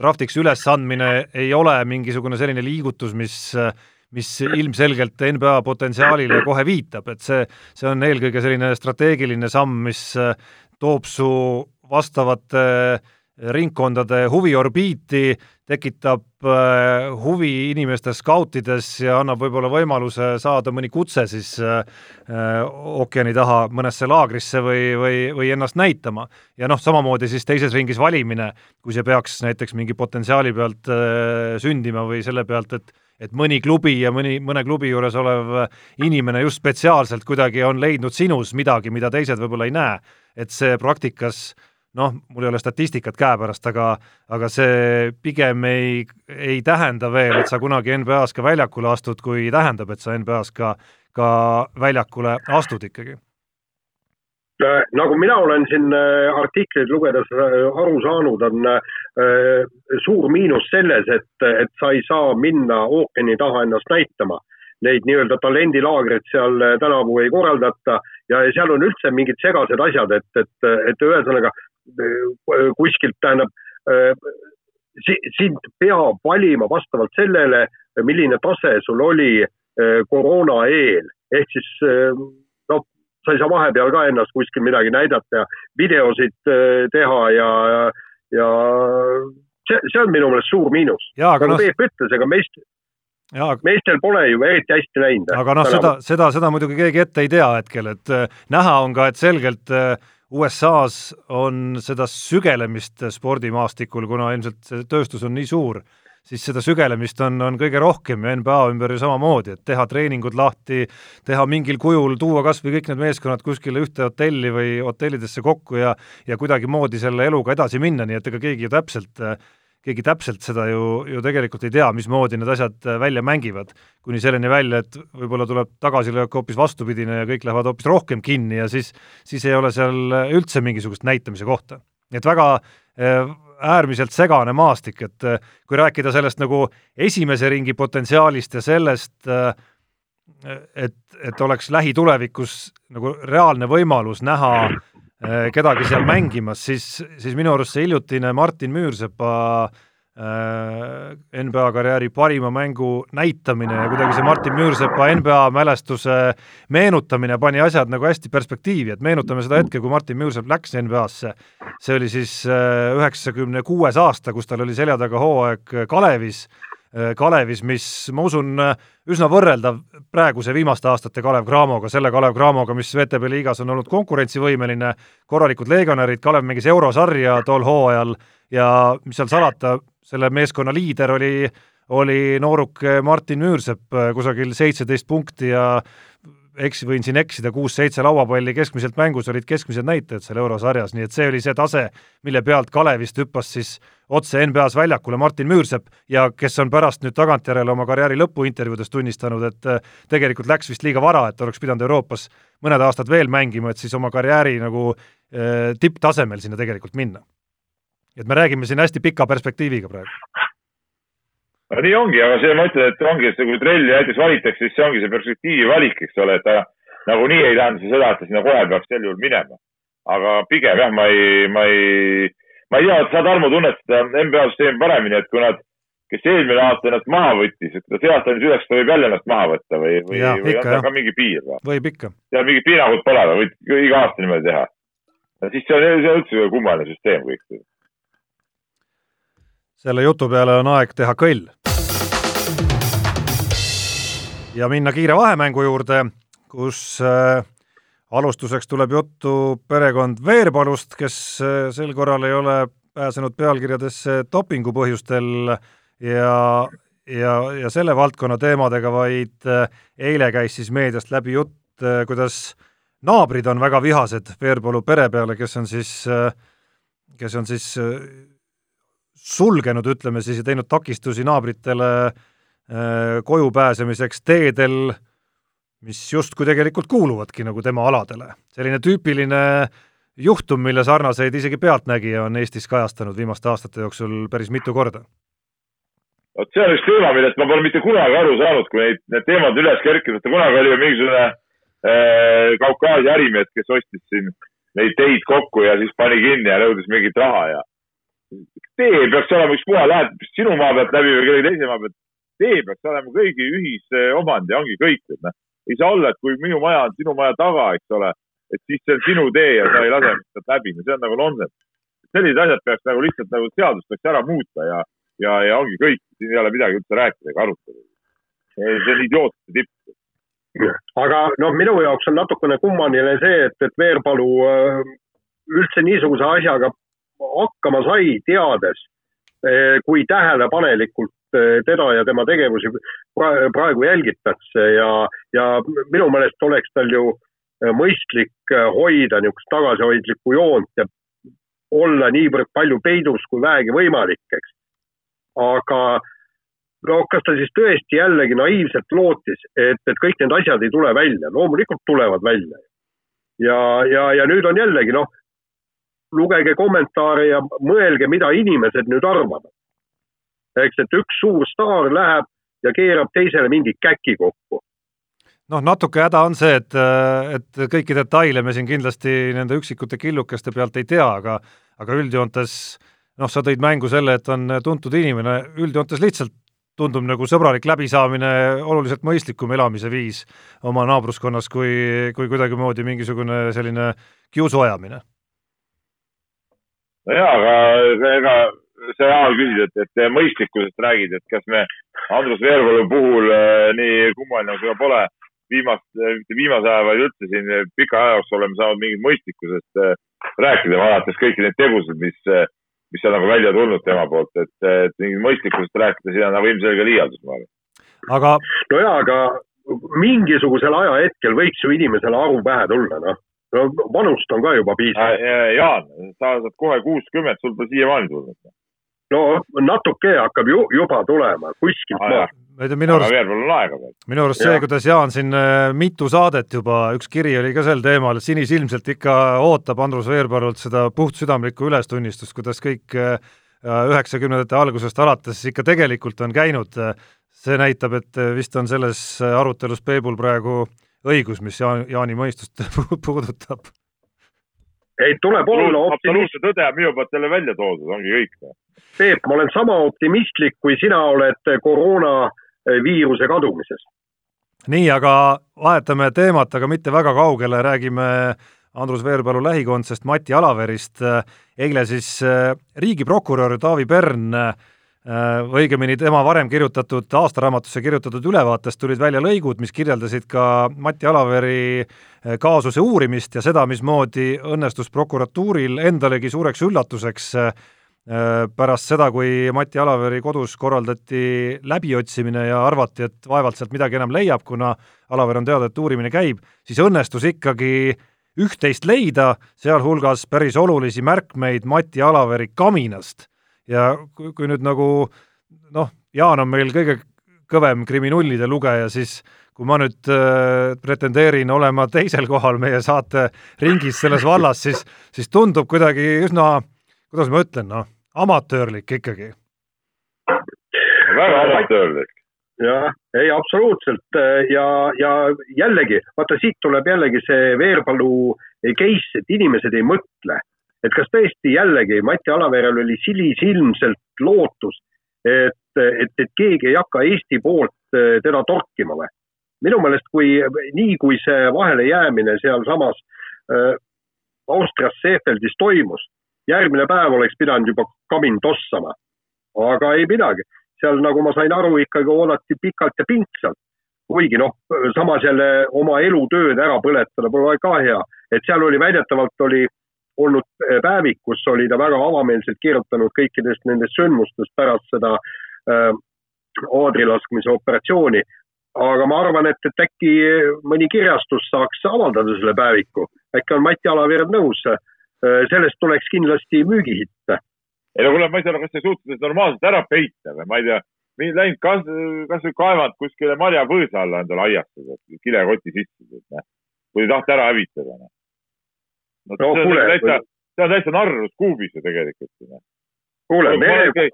draftiks ülesandmine ei ole mingisugune selline liigutus, mis mis ilmselgelt NBA potentsiaalile kohe viitab, et see, see on eelkõige selline strateegiline samm, mis toob su vastavate ringkondade huviorbiiti, tekitab äh, huvi inimeste skautides ja annab võib-olla võimaluse saada mõni kutse siis äh, ookeani taha mõnesse laagrisse või, või, või ennast näitama. ja noh, samamoodi siis teises ringis valimine, kui see peaks näiteks mingi potentsiaali pealt äh, sündima või selle pealt, et et mõni klubi ja mõni, mõne klubi juures olev inimene just spetsiaalselt kuidagi on leidnud sinus midagi, mida teised võib-olla ei näe, et see praktikas noh, mul ei ole statistikat käepärast, aga aga see pigem ei, ei tähenda veel, et sa kunagi NBA-s ka väljakule astud, kui tähendab, et sa NBA-s ka, ka väljakule astud ikkagi nagu mina olen siin äh, artikleid lugedes äh, aru saanud, on suur miinus selles, et, et sa ei saa minna ookeani taha ennast näitama. Neid nii-öelda talendilaagreid seal tänavu ei korraldata ja seal on üldse mingid segased asjad, et, et, et ühesõnaga kuskilt, tähendab, sind peab valima vastavalt sellele, milline tase sul oli koroona eel, ehk siis sa ei saa vahepeal ka ennast kuskil midagi näidata ja videosid teha ja, ja see, see on minu meelest suur miinus. nagu no... Peep ütles, ega meist, Ja, meestel pole ju eriti hästi läinud. aga noh, seda, seda, seda muidugi keegi ette ei tea hetkel, et näha on ka, et selgelt äh, USA-s on seda sügelemist spordimaastikul, kuna ilmselt see tööstus on nii suur, siis seda sügelemist on, on kõige rohkem ja NBA ümber ju samamoodi, et teha treeningud lahti, teha mingil kujul, tuua kas või kõik need meeskonnad kuskile ühte hotelli või hotellidesse kokku ja ja kuidagimoodi selle eluga edasi minna, nii et ega keegi ju täpselt keegi täpselt seda ju, ju tegelikult ei tea, mismoodi need asjad välja mängivad, kuni selleni välja, et võib-olla tuleb tagasilöök hoopis vastupidine ja kõik lähevad hoopis rohkem kinni ja siis, siis ei ole seal üldse mingisugust näitamise kohta. et väga äh, äärmiselt segane maastik, et äh, kui rääkida sellest nagu esimese ringi potentsiaalist ja sellest, et, et oleks lähitulevikus nagu reaalne võimalus näha Äh, kedagi seal mängimas, siis, siis minu arust see hiljutine Martin Müürsepa äh, NBA karjääri parima mängu näitamine ja kuidagi see Martin Müürsepa NBA mälestuse meenutamine pani asjad nagu hästi perspektiivi, et meenutame seda hetke, kui Martin Müürsepp läks NBA-sse. see oli siis äh, üheksakümne kuues aasta, kus tal oli selja taga hooaeg Kalevis Äh, Kalevis, mis ma usun, äh, üsna võrreldav praeguse viimaste aastate Kalev Cramoga, selle Kalev Cramoga, mis VTB liigas on olnud konkurentsivõimeline, korralikud legionärid, Kalev mängis eurosarja tol hooajal ja mis seal salata, selle meeskonna liider oli oli nooruk Martin Müürsepp äh, kusagil seitseteist punkti ja eks võin siin eksida, kuus-seitse lauapalli keskmiselt mängus olid keskmised näitajad seal eurosarjas, nii et see oli see tase, mille pealt Kalevist hüppas siis otse NBA-s väljakule Martin Müürsepp ja kes on pärast nüüd tagantjärele oma karjääri lõpuintervjuudes tunnistanud, et äh, tegelikult läks vist liiga vara, et oleks pidanud Euroopas mõned aastad veel mängima, et siis oma karjääri nagu tipptasemel sinna tegelikult minna. Et me räägime siin hästi pika perspektiiviga praegu no nii ongi, aga see ma ütlen, et ongi, et kui trelli näiteks valitakse, siis see ongi see perspektiivi valik, eks ole, et ta nagunii ei tähenda see seda, et ta sinna kohe peaks sel juhul minema. aga pigem jah, ma ei, ma ei, ma ei tea, sa, Tarmo, tunned seda NBA süsteemi paremini, et kui nad, kes eelmine aasta ennast maha võttis, et ta see aasta nüüd üheksa võib jälle ennast maha võtta või, või, või on seal ka mingi piir või? võib ikka. seal mingit piirangut pole või, võid iga aasta niimoodi teha? siis see on, see on üldse kummaline süsteem kõik selle jutu peale on aeg teha kõll. ja minna kiire vahemängu juurde, kus äh, alustuseks tuleb juttu perekond Veerpalust, kes äh, sel korral ei ole pääsenud pealkirjadesse dopingu põhjustel ja, ja, ja selle valdkonna teemadega, vaid äh, eile käis siis meediast läbi jutt, kuidas naabrid on väga vihased Veerpalu pere peale, kes on siis, kes on siis sulgenud, ütleme siis, ja teinud takistusi naabritele äh, koju pääsemiseks teedel, mis justkui tegelikult kuuluvadki nagu tema aladele. selline tüüpiline juhtum, mille sarnaseid isegi Pealtnägija on Eestis kajastanud viimaste aastate jooksul päris mitu korda. vot see on üks teema, millest ma pole mitte kunagi aru saanud, kui neid, need teemad üles kerkinud, kunagi oli ju mingisugune äh, Kaukaasia ärimees, kes ostis siin neid teid kokku ja siis pani kinni ja nõudis mingit raha ja tee peaks olema ükspuha, lähed sinu maa pealt läbi või kellegi teise maa pealt. tee peaks olema kõigi ühisomand ja ongi kõik, et noh, ei saa olla, et kui minu maja on sinu maja taga, eks ole, et siis see on sinu tee ja sa ei lase sealt läbi, no see on nagu nonsense. sellised asjad peaks nagu lihtsalt nagu seadust peaks ära muuta ja, ja, ja ongi kõik, siin ei ole midagi üldse rääkida ega arutada. see on idiootsuse tipp aga noh, minu jaoks on natukene kummaline see, et, et Veerpalu äh, üldse niisuguse asjaga hakkama sai, teades, äh, kui tähelepanelikult äh, teda ja tema tegevusi praegu jälgitakse ja, ja minu meelest oleks tal ju mõistlik hoida niisugust tagasihoidlikku joont ja olla niivõrd palju peidus kui vähegi võimalik, eks. aga no kas ta siis tõesti jällegi naiivselt lootis, et, et kõik need asjad ei tule välja, loomulikult tulevad välja. ja, ja, ja nüüd on jällegi noh, lugege kommentaare ja mõelge, mida inimesed nüüd arvavad. eks, et üks suur staar läheb ja keerab teisele mingi käki kokku noh, natuke häda on see, et, et kõiki detaile me siin kindlasti nende üksikute killukeste pealt ei tea, aga aga üldjoontes noh, sa tõid mängu selle, et on tuntud inimene, üldjoontes lihtsalt tundub nagu sõbralik läbisaamine oluliselt mõistlikum elamise viis oma naabruskonnas, kui, kui kuidagimoodi mingisugune selline kiusu ajamine. No jaa, aga ega sa Jaan küsid, et, et mõistlikkusest räägid, et kas me Andrus Veerpalu puhul äh, nii kummaline kui pole, viimast, mitte viimase aja, vaid üldse siin pika aja jooksul oleme saanud mingit mõistlikkusest äh, rääkida, vaadates kõiki neid tegusid, mis äh, mis on nagu välja tulnud tema poolt, et, et mingit mõistlikkusest rääkida, siin on nagu ilmselge liialdus, ma arvan. aga. no jaa, aga mingisugusel ajahetkel võiks ju inimesele aru pähe tulla, noh. No vanust on ka juba piisavalt. Jaan, sa oled kohe kuuskümmend, sul pole siiamaani tulnud. no natuke hakkab ju juba tulema kuskilt ah, maalt. ma ei tea, minu arust, minu arust see, kuidas Jaan siin äh, mitu saadet juba, üks kiri oli ka sel teemal, sinisilmselt ikka ootab Andrus Veerpalult seda puhtsüdamlikku ülestunnistust, kuidas kõik äh, üheksakümnendate algusest alates ikka tegelikult on käinud, see näitab, et vist on selles arutelus Peebul praegu õigus, mis Jaan, Jaani mõistust puudutab ei, tuleb olla optimist. absoluutse tõde on minu poolt jälle välja toodud, ongi kõik. Peep, ma olen sama optimistlik, kui sina oled Eh, viiruse kadumises. nii, aga vahetame teemat, aga mitte väga kaugele, räägime Andrus Veerpalu lähikondsest Mati Alaverist. eile siis eh, riigiprokurör Taavi Pern eh, õigemini tema varem kirjutatud, aastaraamatusse kirjutatud ülevaatest tulid välja lõigud, mis kirjeldasid ka Mati Alaveri kaasuse uurimist ja seda, mismoodi õnnestus prokuratuuril endalegi suureks üllatuseks Äh, pärast seda, kui Mati Alaveri kodus korraldati läbiotsimine ja arvati, et vaevalt sealt midagi enam leiab, kuna Alaver on teada, et uurimine käib, siis õnnestus ikkagi üht-teist leida, sealhulgas päris olulisi märkmeid Mati Alaveri kaminast. Ja kui, kui nüüd nagu noh, Jaan on meil kõige kõvem kriminullide lugeja, siis kui ma nüüd äh, pretendeerin olema teisel kohal meie saate ringis selles vallas, siis, siis tundub kuidagi üsna äh, kuidas ma ütlen, noh, amatöörlik ikkagi. väga amatöörlik. jah, ei absoluutselt ja, ja jällegi, vaata siit tuleb jällegi see Veerpalu case, et inimesed ei mõtle, et kas tõesti jällegi Mati Alaverel oli silisilmselt lootus, et, et, et keegi ei hakka Eesti poolt teda torkima või? minu meelest, kui nii, kui see vahelejäämine sealsamas äh, Austrias Seefeldis toimus, järgmine päev oleks pidanud juba kamin tossama. aga ei midagi, seal nagu ma sain aru, ikkagi oodati pikalt ja pingsalt. kuigi noh, samas jälle oma elutööd ära põletada pole ka hea, et seal oli väidetavalt oli olnud päevik, kus oli ta väga avameelselt kirjutanud kõikidest nendest sündmustest pärast seda äh, aadrilaskmise operatsiooni. aga ma arvan, et, et äkki mõni kirjastus saaks avaldada selle päeviku, äkki on Mati Alaveereb nõus Äh, sellest tuleks kindlasti müügihitt. ei no kuule, ma ei saa aru, kas te suutsite normaalselt ära peita või ma ei tea, läinud kas, kas või kaevanud kuskile marjapõõsa alla endale aiastada, kilekoti sisse, või ei tahta ära hävitada. No, no see, kuule, on täitsa, see on täitsa narrus kuubis ju tegelikult. Noh. kuule, me.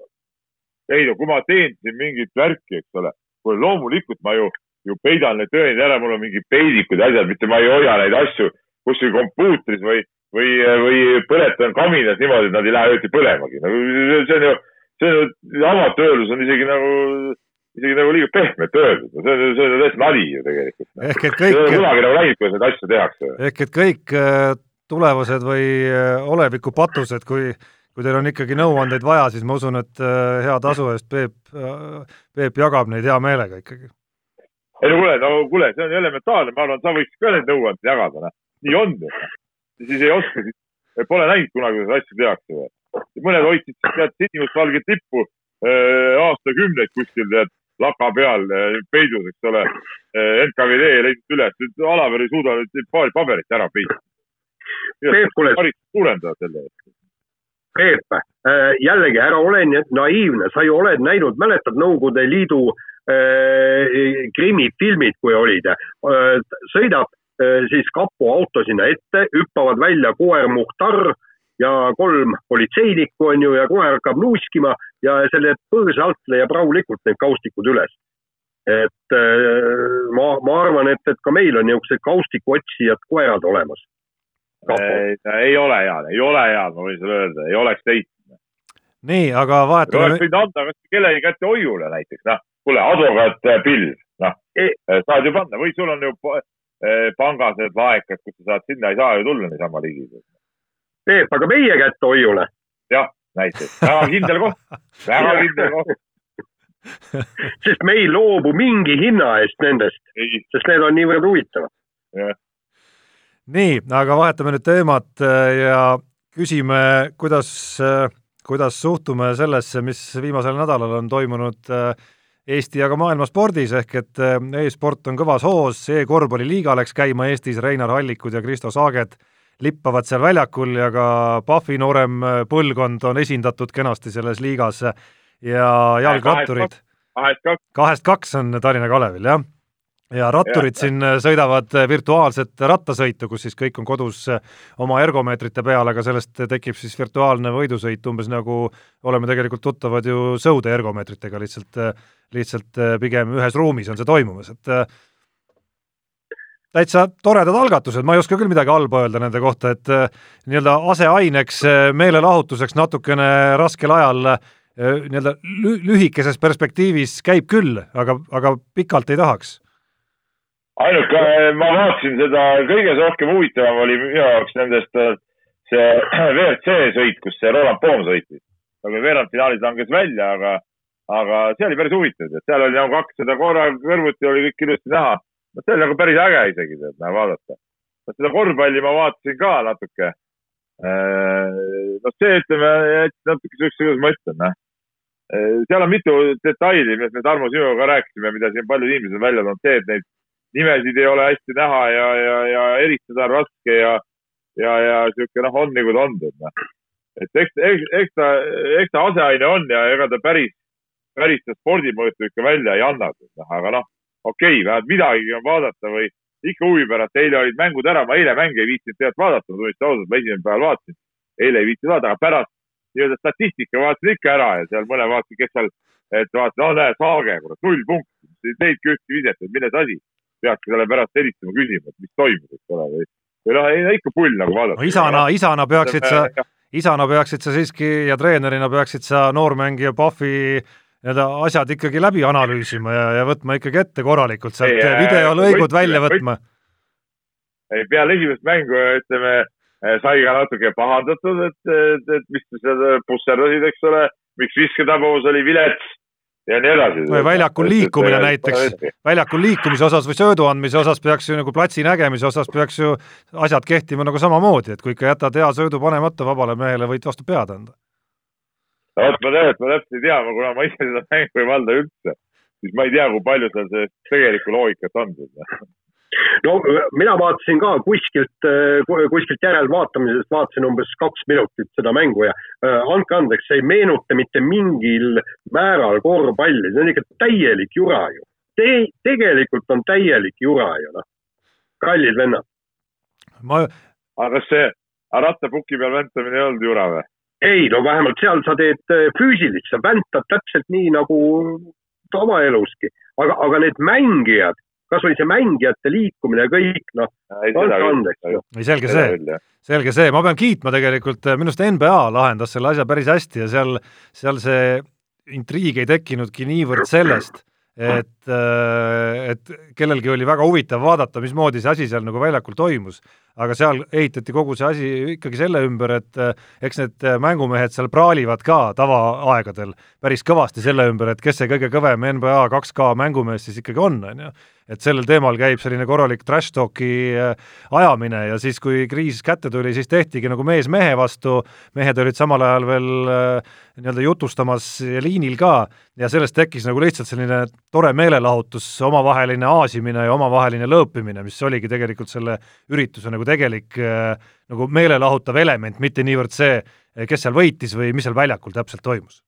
ei no kui ma teen siin mingit värki, eks ole, kuule loomulikult ma ju, ju peidan need tõendid ära, mul on mingid peidikud ja asjad, mitte ma ei hoia neid asju kuskil kompuutris või, või, või põletan kaminas niimoodi, et nad ei lähe ööti põlemagi. no see on ju see on ju, amatöörlus on isegi nagu, isegi nagu liiga pehmelt öeldud, see on, see on täiesti nali ju tegelikult. ehk et kõik. kunagi nagu näinud, kuidas neid asju tehakse. ehk et kõik äh, tulevased või äh, oleviku patused, kui, kui teil on ikkagi nõuandeid vaja, siis ma usun, et äh, hea tasu eest Peep, Peep jagab neid hea meelega ikkagi. ei no kuule, no kuule, see on elementaarne, ma arvan, sa võiksid ka neid nõuandeid jagada, noh. nii on ju. siis ei oska, siis pole näinud kunagi, kuidas asju tehakse või mõned hoidsid tead sinimustvalget lippu äh, aastakümneid kuskil tead laka peal äh, peidus, eks ole äh,. NKVD ei leidnud üles, Alaver ei suuda nüüd paari paberit ära peita. Peep, kuule. suurendada selle eest. Peep äh,, jällegi ära ole nii naiivne, sa ju oled näinud, mäletad Nõukogude Liidu äh, krimifilmid, kui olid äh,, sõidab äh, siis kapo auto sinna ette, hüppavad välja koer Muhtar ja kolm politseinikku on ju ja koer hakkab nuuskima ja selle põõsa alt leiab rahulikult need kaustikud üles. et äh, ma, ma arvan, et, et ka meil on niisugused kaustikuotsijad koerad olemas. Ei, ei ole head, ei ole head, ma võin sulle öelda, ei oleks leidnud. nii, aga vahetame. oleks võinud anda kellegi kätte hoiule näiteks, noh, kuule, advokaat Pill, noh e, saad ju panna või sul on ju pangas need laekad, kus sa saad, sinna ei saa ju tulla niisama ligi Peep, aga meie kätte hoiule. jah, näiteks, väga kindel koht, väga kindel koht sest me ei loobu mingi hinna eest nendest, sest need on niivõrd huvitavad. Nii, aga vahetame nüüd teemat äh, ja küsime, kuidas, äh, kuidas suhtume sellesse, mis viimasel nädalal on toimunud äh, Eesti ja ka maailma spordis, ehk et e-sport on kõvas hoos e, e-korvpalliliiga läks käima Eestis, Reinar Hallikud ja Kristo Saaget lippavad seal väljakul ja ka Pahvi noorem põlvkond on esindatud kenasti selles liigas ja jalgratturid. Kahest kaks, kahest kaks on Tallinna Kalevil, jah. Ja ratturid ja, siin äh, sõidavad äh, virtuaalset rattasõitu, kus siis kõik on kodus oma ergomeetrite peal, aga sellest tekib siis virtuaalne võidusõit, umbes nagu oleme tegelikult tuttavad ju sõude ergomeetritega, lihtsalt, lihtsalt pigem ühes ruumis on see toimumas, et täitsa toredad algatused, ma ei oska küll midagi halba öelda nende kohta, et äh, nii-öelda aseaineks, äh, meelelahutuseks natukene raskel ajal äh, nii-öelda lühikeses perspektiivis käib küll, aga, aga pikalt ei tahaks. Ainuke, ma vaatasin seda, kõige rohkem huvitavam oli minu jaoks nendest see WRC sõit, kus see Roland Poom sõitis. aga veerandfinaalis langes välja, aga, aga see oli päris huvitav, et seal oli nagu kaks seda korra kõrvuti oli kõik ilusti näha no see oli nagu päris äge isegi, tead, näe vaadata. seda korvpalli ma vaatasin ka natuke. Noh, see ütleme, et natuke siukse, kuidas ma ütlen, noh. Seal on mitu detaili, millest me Tarmo sinuga rääkisime, mida siin paljud inimesed on välja toonud, see, et neid nimesid ei ole hästi näha ja, ja, ja eristada on raske ja, ja, ja sihuke noh, on nagu ta on, tead noh. et eks, eks, eks ta, eks ta aseaine on ja ega ta päris, päris seda spordimõõtu ikka välja ei anna, noh, aga noh okei okay,, vähemalt midagi on vaadata või ikka huvi pärast, eile olid mängud ära, ma eile mänge ei viitsinud tegelikult vaadata, ma tunnistan ausalt, ma esimesel päeval vaatasin. eile ei viitsinud vaadata, aga pärast nii-öelda statistika vaatasin ikka ära ja seal mõne vaatasin, kes seal, et vaatasin, no näe, Saage, kurat, null punkti, teidki ühtki viset, et milles asi. Peadki selle pärast helistama küsima, et mis toimub, eks ole, või, või noh, ei ikka pull nagu vaadata. no isana, isana peaksid sa, isana peaksid sa siiski ja treenerina peaksid sa noormängija Pahvi need asjad ikkagi läbi analüüsima ja, ja võtma ikkagi ette korralikult sealt videolõigud välja võtma. ei, peale esimest mängu ütleme, sai ka natuke pahandatud, et, et, et mis te seal pusserdasid, eks ole, miks visketabavus oli vilets ja nii edasi. või väljakul liikumine näiteks, väljakul liikumise osas või söödu andmise osas peaks ju nagu platsi nägemise osas peaks ju asjad kehtima nagu samamoodi, et kui ikka jätad hea söödu panemata vabale mehele, võid vastu pead anda vot ma et ma täpselt ei tea, kuna ma ise seda mängu ei valda üldse, siis ma ei tea, kui palju seal see tegelikku loogikat on. no mina vaatasin ka kuskilt, kuskilt järelvaatamisest, vaatasin umbes kaks minutit seda mängu ja äh, andke andeks, see ei meenuta mitte mingil määral korvpalli, see on ikka täielik jura ju Te. tegelikult on täielik jura ju noh, kallid vennad. ma, aga kas see rattapuki peal väntamine ei olnud jura või? ei, no vähemalt seal sa teed äh, füüsilist, sa väntad täpselt nii nagu tavaeluski, aga, aga need mängijad kasvõi see mängijate liikumine ja kõik, noh, andke andeks. ei, selge see, selge see, ma pean kiitma tegelikult, minu arust NBA lahendas selle asja päris hästi ja seal, seal see intriig ei tekkinudki niivõrd sellest, et, et kellelgi oli väga huvitav vaadata, mismoodi see asi seal nagu väljakul toimus. Aga seal ehitati kogu see asi ikkagi selle ümber, et eh, eks need eh, mängumehed seal praalivad ka tavaaegadel päris kõvasti selle ümber, et kes see kõige kõvem NBA 2K mängumees siis ikkagi on, on ju. et sellel teemal käib selline korralik trash talk'i eh, ajamine ja siis, kui kriis kätte tuli, siis tehtigi nagu mees mehe vastu, mehed olid samal ajal veel nii-öelda jutustamas liinil ka. Ja sellest tekkis nagu lihtsalt selline tore meelelahutus, omavaheline aasimine ja omavaheline lõõpimine, mis oligi tegelikult selle ürituse nagu tegelik äh, nagu meelelahutav element, mitte niivõrd see, kes seal võitis või mis seal väljakul täpselt toimus.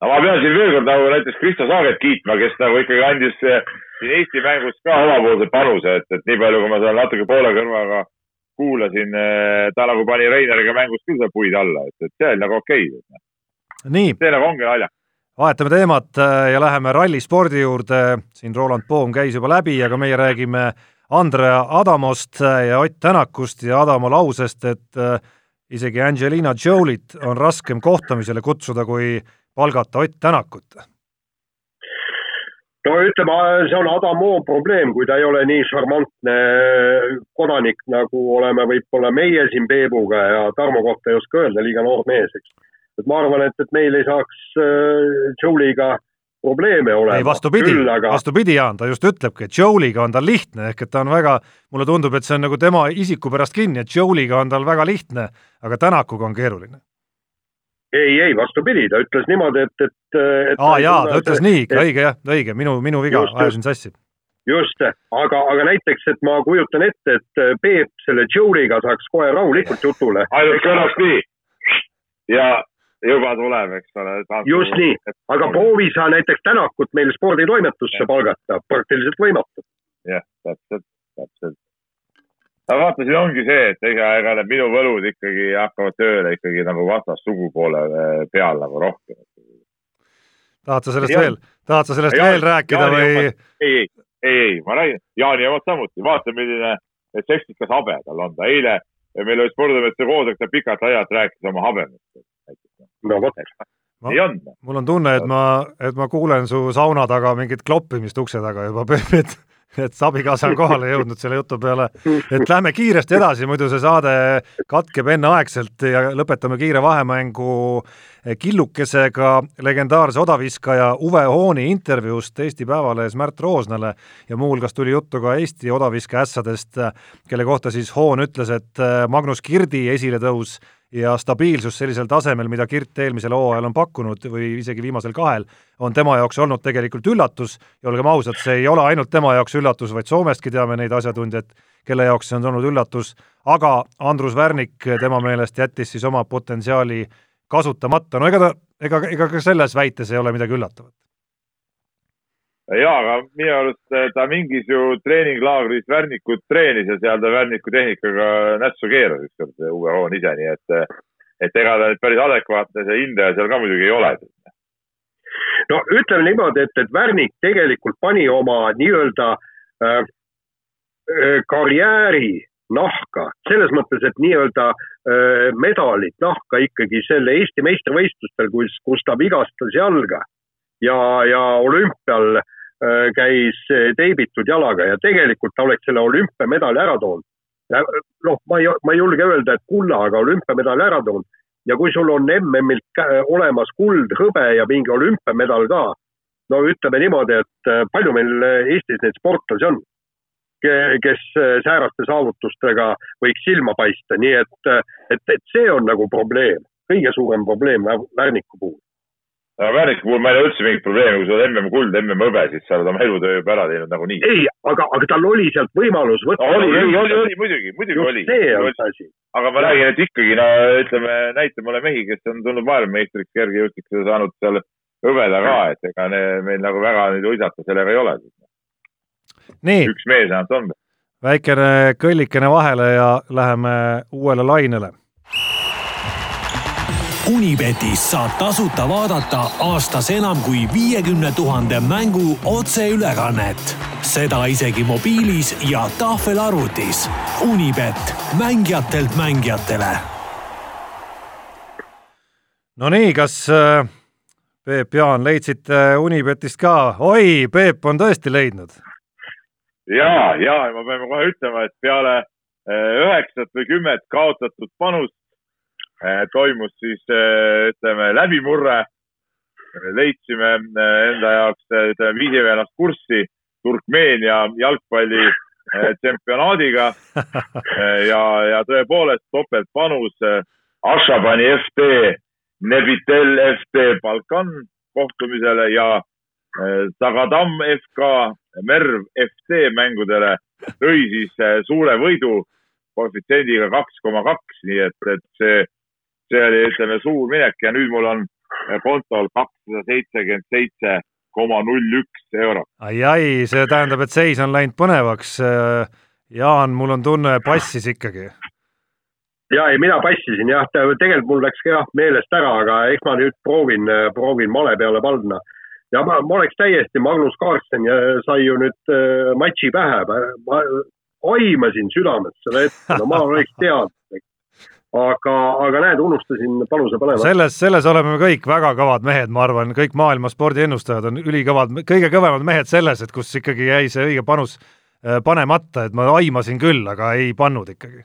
no ma pean siin veel kord nagu näiteks Kristo Saaret kiitma, kes nagu ikkagi andis äh, siin Eesti mängus ka omapoolse panuse, et, et nii palju, kui ma seal natuke poole kõrvaga kuulasin, äh, ta nagu pani Reineriga mängus küll seal puid alla, et, et see oli nagu okei. Okay.. see nagu ongi naljakas vahetame teemat ja läheme rallispordi juurde, siin Roland Poom käis juba läbi, aga meie räägime Andrea Adamost ja Ott Tänakust ja Adamo lausest, et äh, isegi Angelina Jolie't on raskem kohtamisele kutsuda, kui palgata Ott Tänakut. no ütleme, see on Adamo probleem, kui ta ei ole nii šarmantne kodanik, nagu oleme võib-olla meie siin Peebuga ja Tarmo kohta ei oska öelda, liiga noor mees, eks. Et ma arvan, et, et meil ei saaks äh, Jolie'ga probleeme olema. ei, vastupidi, vastupidi, Jaan, ta just ütlebki, et Joe'liga on tal lihtne, ehk et ta on väga, mulle tundub, et see on nagu tema isiku pärast kinni, et Joe'liga on tal väga lihtne, aga Tänakuga on keeruline. ei, ei, vastupidi, ta ütles niimoodi, et, et, et aa jaa, ta ütles nii ikka, õige jah, õige, minu, minu viga, ajasin sassi. just, aga, aga näiteks, et ma kujutan ette, et Peep selle Joe'liga saaks kohe rahulikult jutule. ainult kõlaks nii ja juba tuleb, eks ole. just nii, aga proovi sa näiteks Tänakut meil sporditoimetusse palgata, praktiliselt võimatu. jah, täpselt, täpselt. aga vaata, siin ongi see, et ega, ega need minu võlud ikkagi hakkavad tööle ikkagi nagu vastassugupoole eh, peal nagu rohkem. tahad sa sellest ja, veel, tahad sa sellest ja, veel rääkida Jaani või? ei, ei, ei, ei, ma räägin, Jaani omad samuti, vaata, milline seksikas habe tal on, ta eile, meil oli spordimeeste koosolek, ta pikalt-laialt rääkis oma habemest no vot, nii on. mul on tunne, et ma, et ma kuulen su sauna taga mingit kloppimist ukse taga juba, et, et abikaasa on kohale jõudnud selle jutu peale. et lähme kiiresti edasi, muidu see saade katkeb enneaegselt ja lõpetame kiire vahemängu killukesega legendaarse odaviskaja Uwe Hooni intervjuust Eesti Päevalehes Märt Roosnale ja muuhulgas tuli juttu ka Eesti odaviske ässadest, kelle kohta siis Hoon ütles, et Magnus Kirdi esiletõus ja stabiilsus sellisel tasemel, mida Kirt eelmisel hooajal on pakkunud või isegi viimasel kahel, on tema jaoks olnud tegelikult üllatus. Ja olgem ausad, see ei ole ainult tema jaoks üllatus, vaid Soomestki teame neid asjatundjaid, kelle jaoks see on olnud üllatus, aga Andrus Värnik tema meelest jättis siis oma potentsiaali kasutamata, no ega ta, ega, ega ka selles väites ei ole midagi üllatavat ja, aga minu arust eh, ta mingis ju treeninglaagris Värnikut treenis ja seal ta Värniku tehnikaga nässu keeras ükskord Uwe Hoon ise, nii et, eh, et ega ta nüüd päris adekvaatne see hindaja seal ka muidugi ei ole. no ütleme niimoodi, et, et Värnik tegelikult pani oma nii-öelda äh, karjääri nahka, selles mõttes, et nii-öelda äh, medalid nahka ikkagi selle Eesti meistrivõistlustel, kus, kus ta vigastas jalga ja, ja olümpial äh, Äh, käis teibitud jalaga ja tegelikult ta oleks selle olümpiamedali ära toonud. noh, ma ei, ma ei julge öelda, et kulla, aga olümpiamedali ära toonud. ja kui sul on MM-ilt olemas kuld, hõbe ja mingi olümpiamedal ka, no ütleme niimoodi, et äh, palju meil Eestis neid sportlasi on, kes äh, sääraste saavutustega võiks silma paista, nii et, et, et see on nagu probleem, kõige suurem probleem Värniku puhul aga Väärika puhul ma ei näe üldse mingit probleemi, kui sul on MM-kuld, MM-hõbe, siis sa oled oma elutöö juba ära teinud nagunii. ei, aga, aga tal oli sealt võimalus võtta no,. oli, ei, oli, oli muidugi, muidugi Just oli. see on see asi. aga ma räägin, et ikkagi no ütleme, näita mulle mehi, kes on tulnud maailmameistriks kergejõustikul ja saanud seal hõbeda ka, et ega ne, meil nagu väga nüüd uisata sellega ei ole. üks mees ainult on. väikene kõllikene vahele ja läheme uuele lainele Unibetis saab tasuta vaadata aastas enam kui viiekümne tuhande mängu otseülekannet. seda isegi mobiilis ja tahvelarvutis. Unibet, mängijatelt mängijatele. Nonii, kas äh, Peep, Jaan, leidsite Unibetist ka? oi, Peep on tõesti leidnud. ja, ja ma pean kohe ütlema, et peale äh, üheksat või kümmet kaotatud panust toimus siis eh, ütleme läbimurre. leidsime eh, enda jaoks, ütleme, viisime ennast kurssi Turkmeenia jalgpalli tsempionaadiga ja, ja tõepoolest topeltpanus Ashabani FT, Nebitel FT Balkan kohtumisele ja Sagadam FK, Merv FC mängudele tõi siis suure võidu koefitsiendiga kaks koma kaks, nii et, et see see oli, ütleme, suur minek ja nüüd mul on kontol kakssada seitsekümmend seitse koma null üks eurot. ai-ai, see tähendab, et seis on läinud põnevaks. Jaan, mul on tunne, passis ikkagi. ja ei, mina passisin jah, tegelikult mul läks ka jah meelest ära, aga eks ma nüüd proovin, proovin male peale panna. ja ma, ma oleks täiesti, Magnus Carlsen sai ju nüüd äh, matši pähe, ma aimasin südames seda ette, no ma oleks teadnud, aga, aga näed, unustasin palusa panema. selles, selles oleme me kõik väga kõvad mehed, ma arvan, kõik maailma spordiennustajad on ülikõvad, kõige kõvemad mehed selles, et kus ikkagi jäi see õige panus äh, panemata, et ma aimasin küll, aga ei pannud ikkagi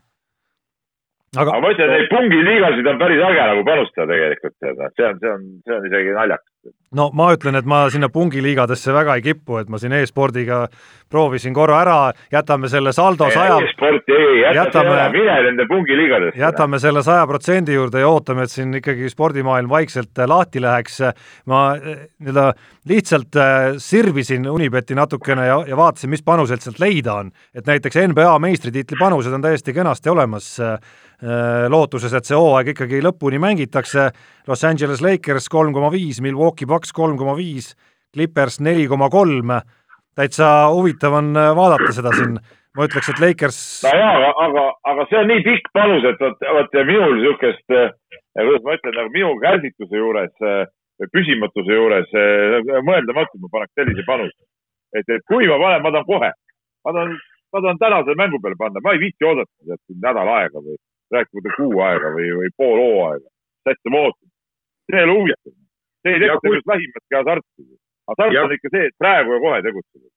aga, aga ma ütlen, neid pungiliigasid on päris äge nagu panustada tegelikult, see on, see on, see on isegi naljakas. No ma ütlen, et ma sinna pungiliigadesse väga ei kipu, et ma siin e-spordiga proovisin korra ära, jätame selle saldo saja. e-sporti ei, jäta jätame, mine nende pungiliigadesse. jätame selle saja protsendi juurde ja ootame, et siin ikkagi spordimaailm vaikselt äh, lahti läheks. ma äh, nii-öelda lihtsalt äh, sirvisin Unibeti natukene ja, ja vaatasin, mis panuseid sealt leida on, et näiteks NBA meistritiitli panused on täiesti kenasti olemas lootuses, et see hooaeg ikkagi lõpuni mängitakse. Los Angeles Lakers kolm koma viis, Milwaukee Bucks kolm koma viis, Clippers neli koma kolm. täitsa huvitav on äh, vaadata seda siin, ma ütleks, et Lakers. no jaa, aga, aga, aga see on nii pikk panus, et vot, vot minul niisugust, äh, kuidas ma ütlen, nagu minu kärsituse juures, püsimatuse juures mõeldamatu, ma paneks sellise panuse. et, et kui ma panen, ma tahan kohe, ma tahan, ma tahan tänase mängu peale panna, ma ei viitsi oodata nädal aega või rääkimata kuu aega või, või pool hooaega. hästi ma ootan. see ei ole huvitav. See ei tekita kui... just vähimatki hasarti. hasart on ikka see, et praegu ja kohe tegutseda.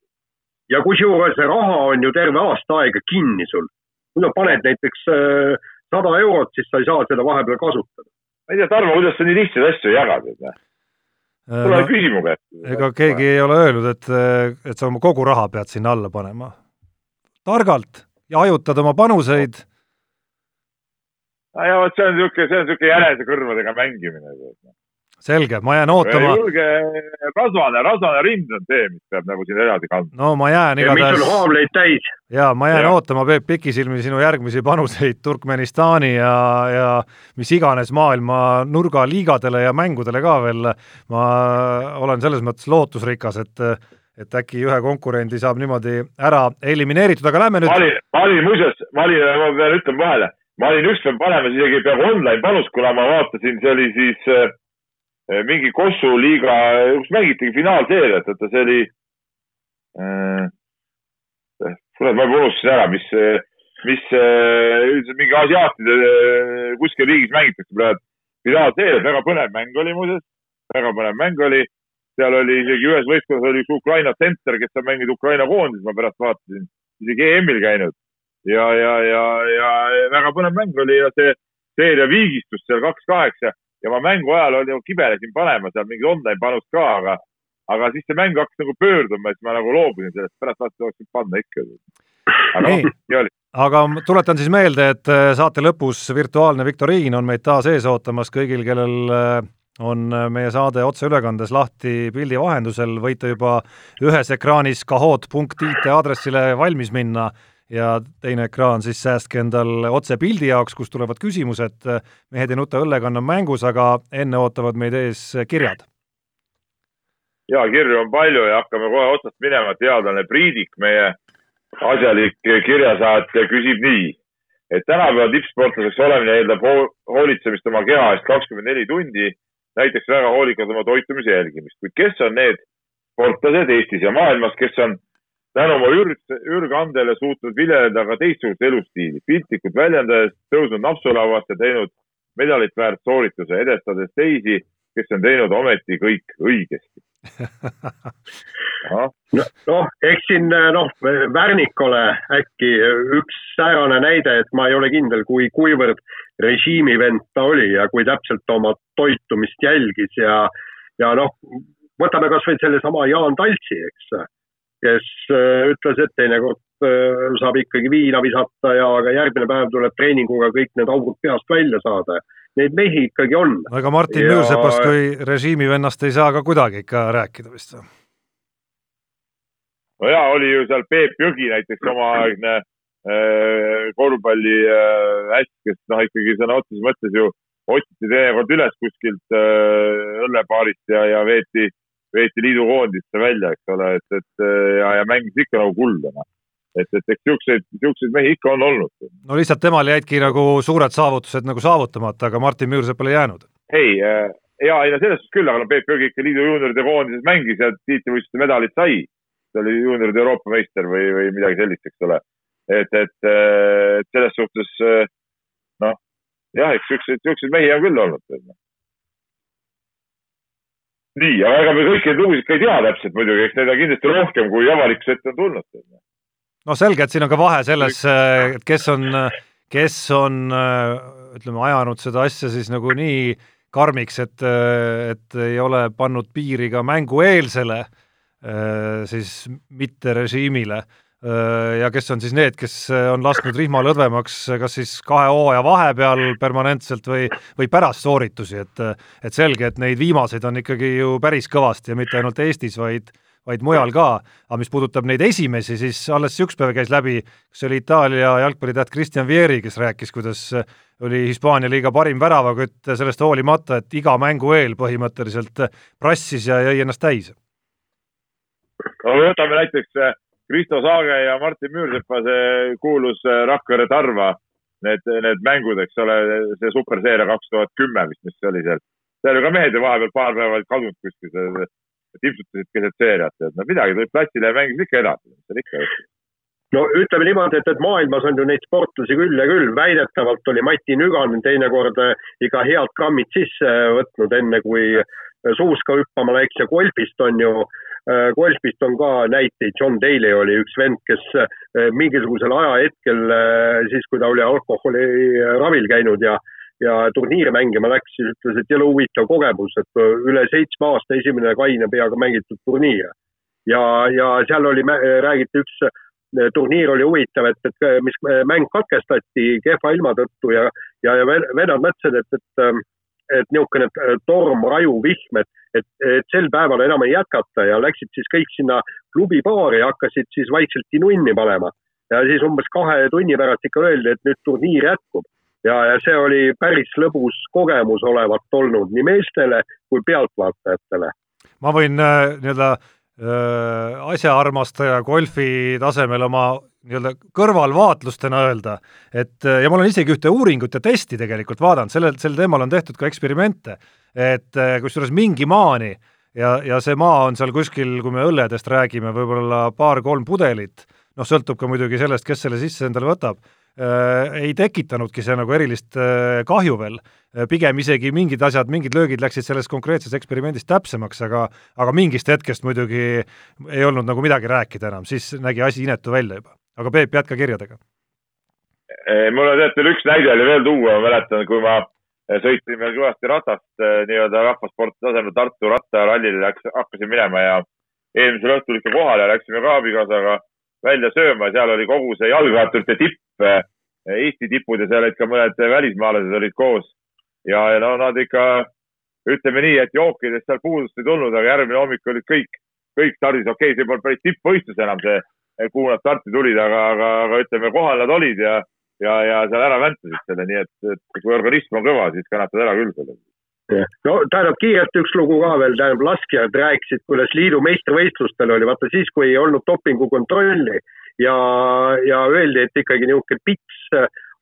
ja kusjuures see raha on ju terve aasta aega kinni sul. kui sa paned näiteks äh, sada äh, eurot, siis sa ei saa seda vahepeal kasutada. ma ei tea, Tarmo, kuidas sa nii lihtsaid asju jagad, et noh tule no, küsi mu käest. ega keegi ei ole öelnud, et, et sa oma kogu raha pead sinna alla panema. targalt ja hajutad oma panuseid ja vot see on niisugune, see on niisugune jänese kõrvadega mängimine. Selge, ma jään ootama. julge, rasvane, rasvane rind on see, mis peab nagu siin edasi kandma. no ma jään igatahes. mis sul haamleid täis. ja ma jään ja. ootama, Peep Pikisilmi, sinu järgmisi panuseid Turkmenistani ja, ja mis iganes maailma nurgaliigadele ja mängudele ka veel. ma olen selles mõttes lootusrikas, et et äkki ühe konkurendi saab niimoodi ära elimineeritud, aga lähme nüüd. ma olin, ma olin muuseas, ma olin, ma pean ütlema vahele ma olin ükspäev panemas isegi peaaegu online panust, kuna ma vaatasin, see oli siis äh, mingi Kossu liiga, kus mängitigi finaalseeriat, oota see oli äh,. kurat, ma juba unustasin ära, mis, mis äh, mingi asiaatide kuskil riigis mängitakse praegu finaalseeriat, väga põnev mäng oli muuseas, väga põnev mäng oli. seal oli isegi ühes võistkonnas oli üks Ukraina tsenter, kes on mänginud Ukraina koondises, ma pärast vaatasin, isegi EM-il käinud ja, ja, ja, ja väga põnev mäng oli ja see seeria viigistus seal kaks kaheksa ja ma mängu ajal oli, kibelesin panema seal mingit online panust ka, aga, aga siis see mäng hakkas nagu pöörduma, siis ma nagu loobusin sellest, pärast vaatasin, võinud panna ikka. aga noh, nii oli. Aga tuletan siis meelde, et äh, saate lõpus virtuaalne viktoriin on meid taas ees ootamas kõigil, kellel äh, on meie saade otseülekandes lahti pildi vahendusel, võite juba ühes ekraanis kahoot.it aadressile valmis minna ja teine ekraan siis säästke endal otsepildi jaoks, kus tulevad küsimused, mehed ei nuta õllekann on mängus, aga enne ootavad meid ees kirjad. ja kirju on palju ja hakkame kohe otsast minema, teadlane Priidik, meie asjalik kirjasaatja küsib nii, et tänapäeva tippsportlaseks olemine eeldab hoolitsemist oma keha eest kakskümmend neli tundi, näiteks väga hoolikalt oma toitumise jälgimist, kuid kes on need sportlased Eestis ja maailmas, kes on tänu oma ürg, ürgandele suutnud viljeleda ka teistsugust elustiili, piltlikult väljendades tõusnud napsulauast ja teinud medalit väärt soorituse, edestades teisi, kes on teinud ometi kõik õigesti. Noh no, eks siin noh, Värnikole äkki üks säärane näide, et ma ei ole kindel, kui, kuivõrd režiimivend ta oli ja kui täpselt oma toitumist jälgis ja, ja noh, võtame kasvõi sellesama Jaan Taltsi, eks kes äh, ütles, et teinekord äh, saab ikkagi viina visata ja aga järgmine päev tuleb treeninguga kõik need augud peast välja saada. Neid mehi ikkagi on. aga Martin ja... Nüürsepast kui režiimivennast ei saa ka kuidagi ikka rääkida vist või? no jaa, oli ju seal Peep Jõgi näiteks omaaegne äh, korvpalli häst, kes noh, ikkagi sõna otseses mõttes ju otsiti teinekord üles kuskilt äh, õllepaarist ja, ja veeti veeti liidukoondisse välja, eks ole, et, et ja, ja mängis ikka nagu kulda, noh. et, et eks siukseid, siukseid mehi ikka on olnud. no lihtsalt temal jäidki nagu suured saavutused nagu saavutamata, aga Martin Müürsepp ei jäänud. ei äh,, ja ei no selles suhtes küll, aga no Peep Jõgi ikka liidu juunioride koondises mängis ja tiitlivõistluste medalit sai. ta oli juunioride Euroopa meister või, või midagi sellist, eks ole. et, et, äh, et selles suhtes noh, jah, eks siukseid, siukseid mehi on küll olnud nii, aga ega me kõiki neid lugusid ka ei tea täpselt muidugi, eks neid on kindlasti rohkem, kui avalikkuse ette on tulnud. no selge, et siin on ka vahe selles, et kes on, kes on ütleme, ajanud seda asja siis nagu nii karmiks, et, et ei ole pannud piiri ka mängueelsele siis mitte režiimile Äh, ja kes on siis need, kes äh, on lasknud rihma lõdvemaks kas siis kahe hooaja vahepeal permanentselt või, või pärast sooritusi, et et selge, et neid viimaseid on ikkagi ju päris kõvasti ja mitte ainult Eestis, vaid vaid mujal ka, aga mis puudutab neid esimesi, siis alles üks päev käis läbi, see oli Itaalia jalgpallitäht Christian Vieri, kes rääkis, kuidas oli Hispaania liiga parim väravakütt sellest hoolimata, et iga mängu eel põhimõtteliselt prassis ja jõi ennast täis. no võtame näiteks Kristo Saage ja Martin Müürsepa see kuulus äh, Rakvere Tarva, need, need mängud, eks ole, see superseeria kaks tuhat kümme vist, mis oli seal. seal ju ka mehed ju vahepeal paar päeva olid kadunud kuskil, timpsutasid keset seeriat, et no midagi, tulid platsile ja mängisid ikka edasi, mis seal ikka juhtus no ütleme niimoodi, et, et maailmas on ju neid sportlasi küll ja küll, väidetavalt oli Mati Nügan teinekord äh, ikka head grammid sisse võtnud, enne kui suuska hüppama läks ja golfist on ju golfist äh, on ka näiteid, John Daly oli üks vend, kes äh, mingisugusel ajahetkel, äh, siis kui ta oli alkoholiravil käinud ja, ja turniire mängima läks, siis ütles, et jälle huvitav kogemus, et üle seitsme aasta esimene kaine peaga mängitud turniir. ja, ja seal oli, räägiti üks turniir oli huvitav, et, et mis mäng katkestati kehva ilma tõttu ja, ja, ja vennad mõtlesid, et, et et niisugune äh, torm, raju, vihm, et, et, et sel päeval enam ei jätkata ja läksid siis kõik sinna klubibaari ja hakkasid siis vaikselt tinunni panema. ja siis umbes kahe tunni pärast ikka öeldi, et nüüd turniir jätkub. ja, ja see oli päris lõbus kogemus olevat olnud nii meestele kui pealtvaatajatele. ma võin äh, nii-öelda äh, asjaarmastaja golfi tasemel oma nii-öelda kõrvalvaatlustena öelda, et ja ma olen isegi ühte uuringut ja testi tegelikult vaadanud, sellel, sel teemal on tehtud ka eksperimente, et kusjuures mingi maani ja, ja see maa on seal kuskil, kui me õlledest räägime, võib-olla paar-kolm pudelit, noh, sõltub ka muidugi sellest, kes selle sisse endale võtab äh,, ei tekitanudki see nagu erilist äh, kahju veel. Äh,, pigem isegi mingid asjad, mingid löögid läksid selles konkreetses eksperimendis täpsemaks, aga aga mingist hetkest muidugi ei olnud nagu midagi rääkida enam, siis nägi asi inetu välja juba aga Peep, jätka kirjadega. Eh, mul on tead veel üks näide oli veel tuua, ma mäletan, kui ma eh, sõitsin veel kõvasti ratast eh, nii-öelda rahvasporti tasemel Tartu rattarallile läks, hakkasin minema ja eelmisel õhtul ikka kohale läksime ka abikaasaga välja sööma, seal oli kogu see jalgratturite tipp, Eesti tipud ja seal olid ka mõned välismaalased olid koos. ja, ja no nad ikka ütleme nii, et jookidest seal puudust ei tulnud, aga järgmine hommik olid kõik, kõik stardis, okei okay,, see polnud päris tippvõistlus enam see, kuhu nad starti tulid, aga, aga, aga ütleme, kohal nad olid ja, ja, ja seal ära väntasid selle, nii et, et kui organism on kõva, siis kannatad ära küll selle no tähendab kiirelt üks lugu ka veel, tähendab laskjad rääkisid, kuidas liidu meistrivõistlustel oli, vaata siis, kui ei olnud dopingukontrolli ja, ja öeldi, et ikkagi niisugune pits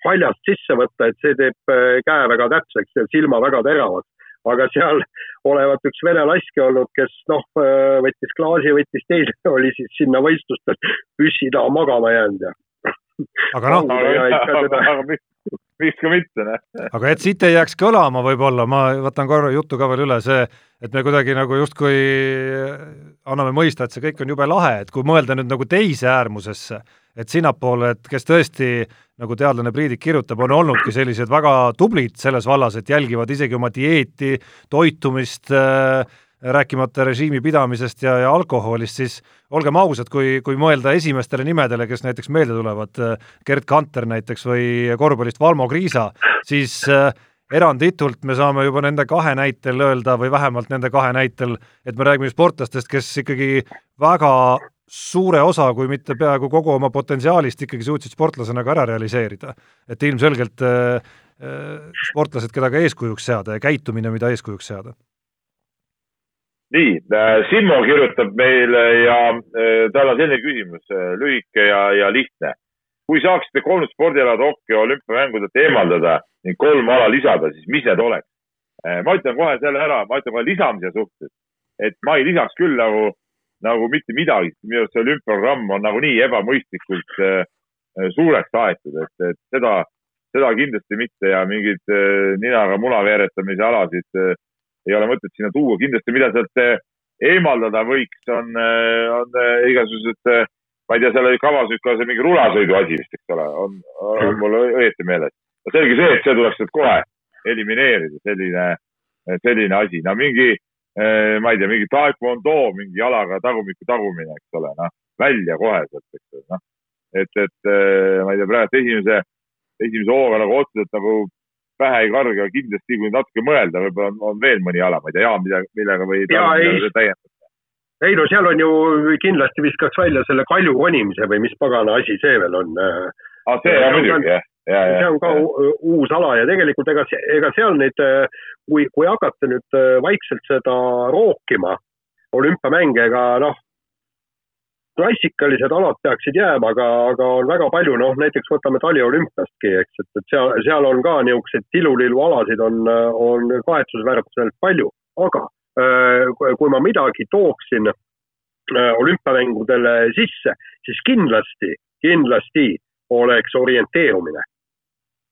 haljast sisse võtta, et see teeb äh, käe väga täpseks ja silma väga teravaks. Aga seal olevat üks vene laskja olnud, kes noh, äh, võttis klaasi, võttis teise, oli siis sinna võistlustel püssi taha magama jäänud ja. aga noh, miks ka mitte, noh. aga et siit ei jääks kõlama võib-olla, ma võtan korra jutu ka veel üle, see, et me kuidagi nagu justkui anname mõista, et see kõik on jube lahe, et kui mõelda nüüd nagu teise äärmusesse, et sinnapoole, et kes tõesti, nagu teadlane Priidik kirjutab, on olnudki sellised väga tublid selles vallas, et jälgivad isegi oma dieeti, toitumist äh,, rääkimata režiimi pidamisest ja, ja alkoholist, siis olgem ausad, kui, kui mõelda esimestele nimedele, kes näiteks meelde tulevad, äh, Gerd Kanter näiteks või korvpallist Valmo Kriisa, siis äh, eranditult me saame juba nende kahe näitel öelda või vähemalt nende kahe näitel, et me räägime sportlastest, kes ikkagi väga suure osa, kui mitte peaaegu kogu oma potentsiaalist ikkagi suutsid sportlasena ka ära realiseerida. et ilmselgelt äh, äh, sportlased, keda ka eeskujuks seada ja käitumine, mida eeskujuks seada. nii äh,, Simmo kirjutab meile ja äh, tal on selline küsimus äh,, lühike ja, ja lihtne. kui saaksite kolm spordiala Tokyo olümpiamängudelt eemaldada ning kolm ala lisada, siis mis need oleks ma ütlen kohe selle ära, ma ütlen kohe lisamise suhtes, et ma ei lisaks küll nagu nagu mitte midagi, minu arust see olümpiaprogramm on nagunii ebamõistlikult äh, suureks aetud, et, et seda, seda kindlasti mitte ja mingeid äh, ninaga muna veeretamise alasid äh, ei ole mõtet sinna tuua. kindlasti, mida sealt äh, eemaldada võiks, on, äh, on äh, igasugused, ma ei tea, seal oli kavas ka see mingi rulasõidu asi vist, eks ole, on, on mul õieti meeles. selge see, et see tuleks sealt kohe elimineerida, selline, selline asi. no mingi ma ei tea, mingi taekwondo, mingi jalaga tagumiku tagumine, eks ole, noh, välja kohe sealt, eks ole, noh. et, et eh, ma ei tea, praegu esimese, esimese hooga nagu otseselt nagu pähe ei karga, kindlasti kui natuke mõelda, võib-olla on, on veel mõni ala, ma ei tea, Jaan, mida, millega või täiendada. ei no seal on ju kindlasti viskaks välja selle kalju konimise või mis pagana asi see veel on. aa, ah, see on muidugi jah see on ka ja. uus ala ja tegelikult ega, ega seal neid, kui, kui hakata nüüd äh, vaikselt seda rookima, olümpiamänge, ega noh, klassikalised alad peaksid jääma, aga, aga on väga palju, noh näiteks võtame taliolümpiastki, eks, et, et seal, seal on ka niisuguseid tilulilu alasid on, on kahetsusväärselt palju, aga äh, kui ma midagi tooksin äh, olümpiamängudele sisse, siis kindlasti, kindlasti oleks orienteerumine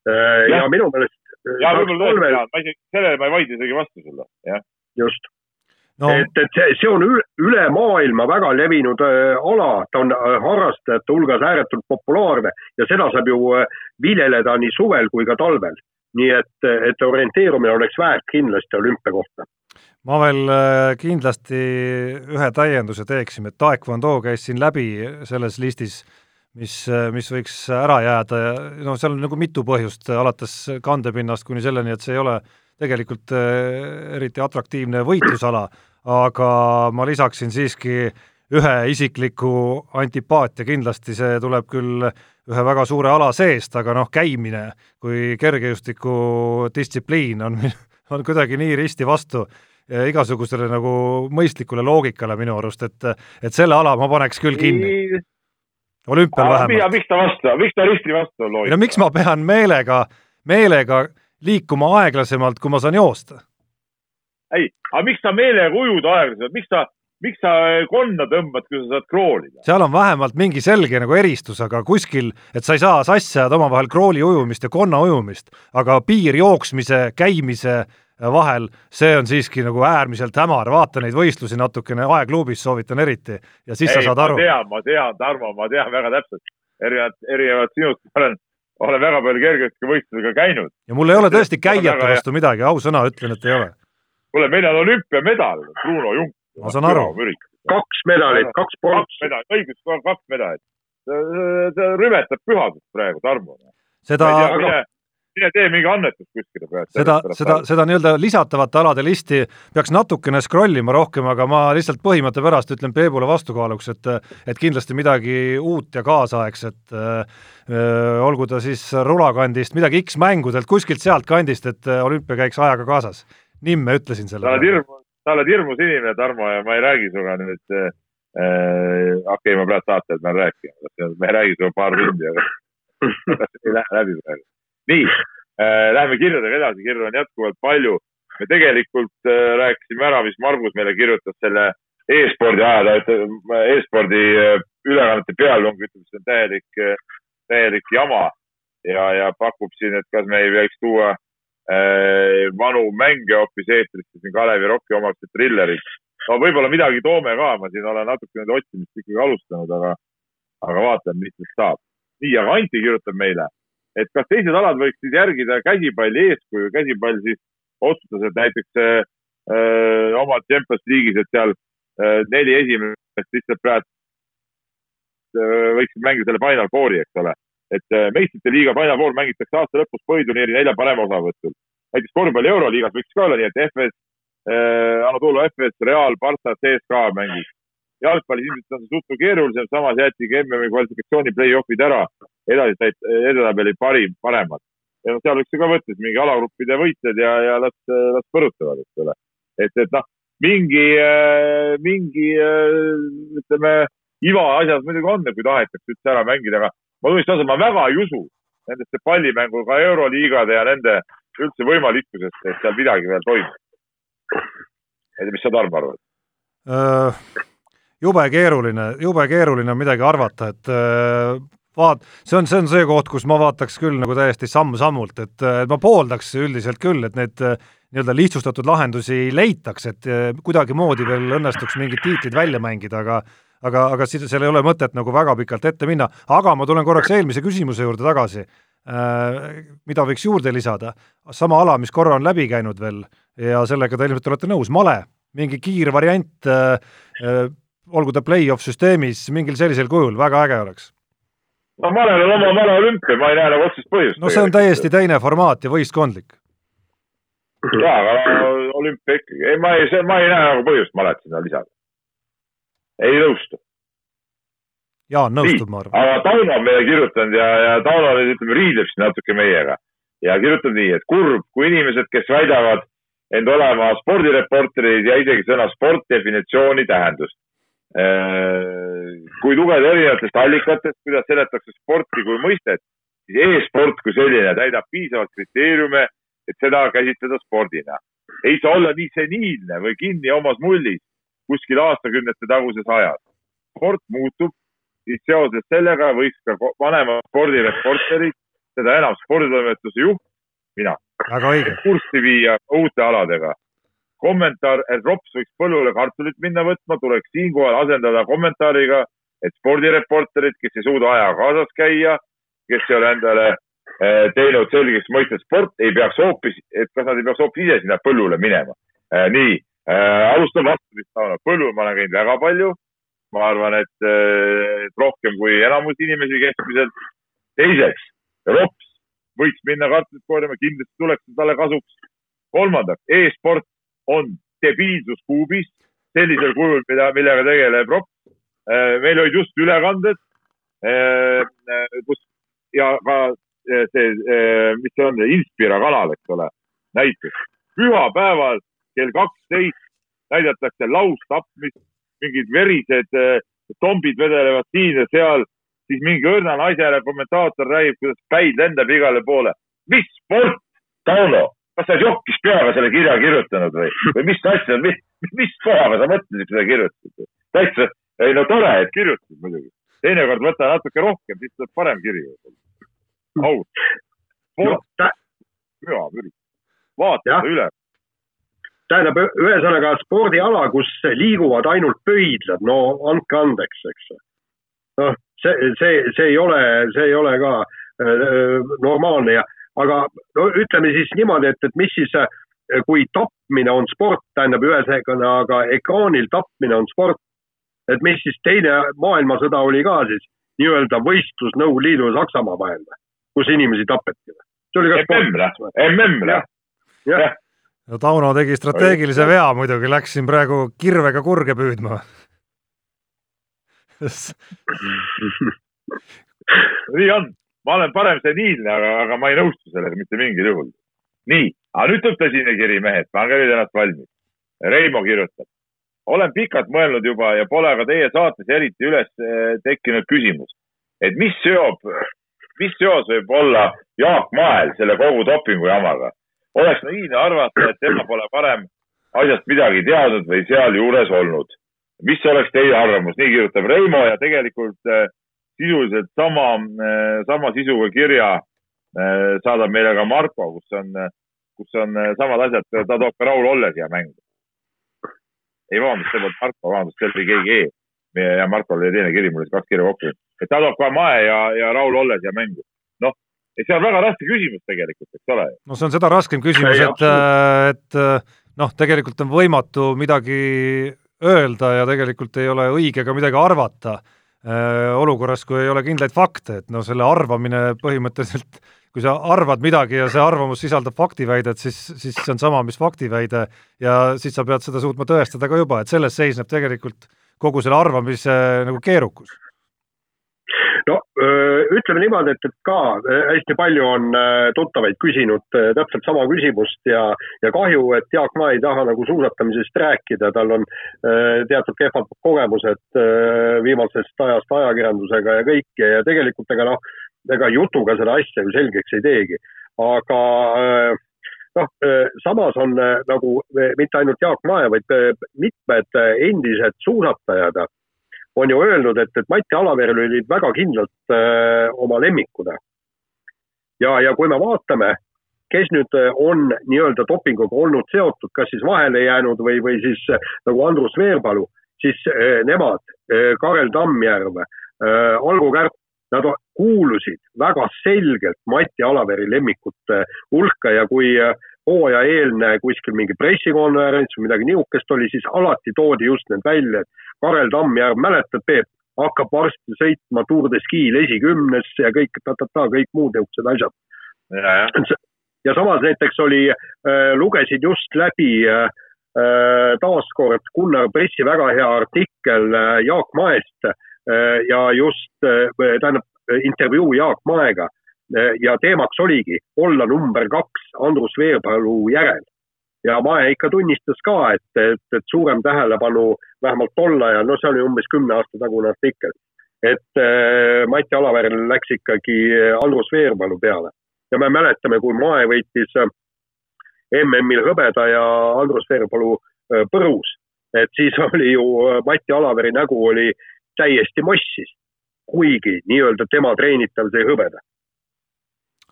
ja, ja minu meelest. Äh, ja võib-olla tõesti kolme..., ma isegi, sellele ma ei vaidle isegi vastu sulle, jah. just no.. et, et see, see on üle, maailma väga levinud äh, ala, ta on äh, harrastajate hulgas ääretult populaarne ja seda saab ju äh, viljeleda nii suvel kui ka talvel. nii et, et orienteerumine oleks väärt kindlasti olümpia kohta ma veel äh, kindlasti ühe täienduse teeksin, et taekwondo käis siin läbi selles listis mis, mis võiks ära jääda ja noh, seal on nagu mitu põhjust, alates kandepinnast kuni selleni, et see ei ole tegelikult äh, eriti atraktiivne võitlusala, aga ma lisaksin siiski ühe isikliku antipaatia, kindlasti see tuleb küll ühe väga suure ala seest, aga noh, käimine kui kergejõustikudistsipliin on, on kuidagi nii risti vastu igasugusele nagu mõistlikule loogikale minu arust, et et selle ala ma paneks küll kinni olümpial vähemalt. miks ta vastu, miks ta risti vastu on loogika? no miks ma pean meelega, meelega liikuma aeglasemalt, kui ma saan joosta? ei, aga miks sa meelega ujud aeglasemalt, miks sa, miks sa konna tõmbad, kui sa saad kroolida? seal on vähemalt mingi selge nagu eristus, aga kuskil, et sa ei saa sassi ajada omavahel krooli ujumist ja konna ujumist, aga piir jooksmise, käimise vahel, see on siiski nagu äärmiselt hämar, vaata neid võistlusi natukene aegluubis, soovitan eriti, ja siis Ei, sa saad aru. ma tean, ma tean, Tarmo, ma tean väga täpselt, erinevalt, erinevalt sinust, olen, olen väga palju kergejõustikuvõistlusega käinud. ja mul ei ole tõesti käijate vastu midagi, ausõna ütlen, et ei ole. kuule, meil on olümpiamedal, Bruno Junk. ma saan aru. kaks medalit, kaks pronksi. õigus, kaks medalit. ta rüvetab pühadust praegu, Tarmo. seda, mine tee mingi annetus kuskile praegu. seda, seda, seda nii-öelda lisatavate alade listi peaks natukene scroll ima rohkem, aga ma lihtsalt põhimõtte pärast ütlen Peebule vastukaaluks, et et kindlasti midagi uut ja kaasaegset äh, olgu ta siis rulakandist, midagi X-mängudelt, kuskilt sealt kandist, et olümpia käiks ajaga kaasas. nimme ütlesin selle. sa oled hirmus, sa oled hirmus inimene, Tarmo, ja ma ei räägi sinuga nüüd äh, okei okay,, ma praegu saate, et ma räägin, ma ei räägi sinuga paar tundi, aga ei lähe läbi praegu. Nii äh,, läheme kirjadega edasi, kirju on jätkuvalt palju. me tegelikult äh, rääkisime ära, mis Margus meile kirjutas selle e-spordi ajal, e-spordi äh, ülekannete pealung ütleb, et see on täielik, äh, täielik jama ja, ja pakub siin, et kas me ei võiks tuua äh, vanu mänge hoopis eetrisse siin Kalevi Rocki omaste trillerid. no võib-olla midagi toome ka, ma siin olen natuke nüüd otsimist ikkagi alustanud, aga, aga vaatame, mis nüüd saab. nii, aga Anti kirjutab meile et kas teised alad võiksid järgida käsipalli eeskuju, käsipall siis otsustas, et näiteks äh, äh, oma Champions League'is, et seal äh, neli esimest lihtsalt praegu võiksid mängida selle Final Fouri, eks ole. et meistrite liiga Final Four mängitakse aasta lõpus põhiturniiri nelja parema osavõtul. näiteks korvpalli Euroliigas võiks ka olla nii, et FS, Anatolia FS, Real, Barca, CSKA mängiks jalgpallis ilmselt on see suhteliselt keerulisem, samas jäetigi MM-i kvalifikatsiooni play-off'id ära, edasi said edetabeli parim, paremad. ja noh, seal võiks ju ka võtta siis mingi alagruppide võitjad ja, ja las, las põrutavad, eks ole. et, et noh, mingi, mingi ütleme, iva asjas muidugi on, kui tahetakse üldse ära mängida, aga ma tunnistan ausalt, ma väga ei usu nendesse pallimängu, ka Euroliigade ja nende üldse võimalikkusesse, et seal midagi veel toimub. ei tea, mis sa, Tarmo, arvad? Äh, jube keeruline, jube keeruline on midagi arvata, et äh, vaat-, see on, see on see koht, kus ma vaataks küll nagu täiesti samm-sammult, et ma pooldaks üldiselt küll, et need äh, nii-öelda lihtsustatud lahendusi leitaks, et äh, kuidagimoodi veel õnnestuks mingid tiitlid välja mängida, aga aga, aga siis seal ei ole mõtet nagu väga pikalt ette minna, aga ma tulen korraks eelmise küsimuse juurde tagasi äh,, mida võiks juurde lisada, sama ala, mis korra on läbi käinud veel ja sellega te ilmselt olete nõus, male, mingi kiirvariant äh, äh, olgu ta play-off süsteemis mingil sellisel kujul, väga äge oleks. no Malel on oma male olümpia, ma ei näe nagu otsest põhjust. no see on täiesti teine formaat ja võistkondlik. jaa, aga olümpia ikkagi, ei ma ei, ma ei näe nagu põhjust Malet sinna lisada. ei nõustu. Jaan nõustub, ma arvan. aga Tauno on meile kirjutanud ja, ja Tauno nüüd ütleme, riidleb siin natuke meiega ja kirjutab nii, et kurb, kui inimesed, kes väidavad end olema spordireporterid ja isegi sõna sport definitsiooni tähendust Äh, kui lugeda erinevatest allikatest, kuidas seletakse sporti kui mõistet, siis e-sport kui selline täidab piisavalt kriteeriume, et seda käsitleda spordina. ei saa olla nii seniilne või kinni omas mullis kuskil aastakümnete taguses ajas. sport muutub, siis seoses sellega võiks ka vanemad spordireporterid, seda enam sporditoimetuse juht, mina, kurssi viia uute aladega kommentaar, et Rops võiks põllule kartulit minna võtma, tuleks siinkohal asendada kommentaariga, et spordireporterid, kes ei suuda ajaga kaasas käia, kes ei ole endale eh, teinud selgeks mõistet sport, ei peaks hoopis, et kas nad ei peaks hoopis ise sinna põllule minema. Eh, nii, eh, alustan vastupidist, põllul ma olen käinud väga palju. ma arvan, et rohkem kui enamus inimesi keskmiselt. teiseks, Rops võiks minna kartulit korjama, kindlasti tuleks talle kasuks. kolmandaks e, e-sport on debiilsus kuubis sellisel kujul, mida, millega tegeleb ROK. Äh, meil olid just ülekanded, äh, kus ja ka äh, see, mis see on, Inspira kanal, eks ole, näiteks pühapäeval kell kaksteist näidatakse laustapmist, mingid verised tombid vedelevad siin ja seal, siis mingi õrna naisele kommentaator räägib, kuidas päid lendab igale poole. mis sport, Tauno? Kas sa oled jokkis peaga selle kirja kirjutanud või, või mis asja, mis, mis kohaga sa mõtlesid, kui sa kirjutasid? täitsa, ei no tore, et kirjutasid muidugi. teinekord võta natuke rohkem, siis tuleb parem kiri. aus. püha müri. vaata üle. tähendab, ühesõnaga spordiala, kus liiguvad ainult pöidlad, no andke andeks, eks. noh, see, see, see ei ole, see ei ole ka äh, normaalne ja aga no ütleme siis niimoodi, et, et mis siis, kui tapmine on sport, tähendab ühesõnaga ekraanil tapmine on sport, et mis siis teine maailmasõda oli ka siis nii-öelda võistlus Nõukogude Liidu ja Saksamaa vahel, kus inimesi tapeti? see oli ka mm noh, mm noh. jah. no Tauno tegi strateegilise vea muidugi, läks siin praegu kirvega kurge püüdma nii on, ma olen parem seniilne, aga, aga ma ei nõustu sellega mitte mingil juhul. nii, aga nüüd tuleb tõsine kiri, mehed, pange nüüd ennast valmis. Reimo kirjutab. olen pikalt mõelnud juba ja pole ka teie saates eriti üles eh, tekkinud küsimus, et mis seob, mis seos võib olla Jaak Mael selle kogu dopingu jamaga. oleks naiivne arvata, et tema pole varem asjast midagi teadnud või sealjuures olnud. mis oleks teie arvamus, nii kirjutab Reimo ja tegelikult äh, sisuliselt sama, äh, sama sisuga kirja äh, saadab meile ka Marko, kus on, kus on äh, samad asjad, ta toob ka Raul Olle siia mängu. ei, vabandust, see polnud Marko, vabandust, see oli keegi E. meie ja Markol oli teine kiri, mul oli kaks kirja kokku. et ta toob ka Mae ja, ja Raul Olle siia mängu. noh, see on väga raske küsimus tegelikult, eks ole. no see on seda raskem küsimus, et, et noh, tegelikult on võimatu midagi öelda ja tegelikult ei ole õige ka midagi arvata olukorras, kui ei ole kindlaid fakte, et no selle arvamine põhimõtteliselt, kui sa arvad midagi ja see arvamus sisaldab faktiväidet, siis, siis see on sama, mis faktiväide. Ja siis sa pead seda suutma tõestada ka juba, et selles seisneb tegelikult kogu selle arvamise nagu keerukus no ütleme niimoodi, et, et ka hästi palju on tuttavaid küsinud täpselt sama küsimust ja, ja kahju, et Jaak Ma ei taha nagu suusatamisest rääkida, tal on teatud kehvad kogemused viimasest ajast ajakirjandusega ja kõike ja tegelikult ega noh, ega jutuga seda asja ju selgeks ei teegi. aga noh, samas on nagu mitte ainult Jaak Mae, vaid mitmed endised suusatajad on ju öelnud, et, et Mati Alaveril olid väga kindlalt öö, äh, oma lemmikud. ja, ja kui me vaatame, kes nüüd äh, on nii-öelda dopinguga olnud seotud, kas siis vahele jäänud või, või siis äh, nagu Andrus Veerpalu, siis öö, nemad, Karel Tammjärv, Algo Kärp, nad kuulusid väga selgelt Mati Alaveri lemmikute hulka ja kui hooajaeelne kuskil mingi pressikonverents või midagi niisugust oli, siis alati toodi just need välja, et Karel Tammjärv, mäletad, Peep, hakkab varsti sõitma Tour de Ski'l esikümnesse ja kõik ta-ta-ta, kõik muud niisugused asjad. ja samas näiteks oli äh,, lugesin just läbi äh, äh taaskord Gunnar Pressi väga hea artikkel Jaak Maest ja just äh,, tähendab intervjuu Jaak Maega ja teemaks oligi olla number kaks Andrus Veerpalu järel. Ja Mae ikka tunnistas ka, et, et, et suurem tähelepanu vähemalt tol ajal, no see oli umbes kümne aasta tagune artikkel, et äh, Mati Alaveril läks ikkagi Andrus Veerpalu peale. Ja me mäletame, kui Mae võitis MM-il hõbeda ja Andrus Veerpalu põrus, et siis oli ju Mati Alaveri nägu oli täiesti mossis, kuigi nii-öelda tema treenitav sai hõbeda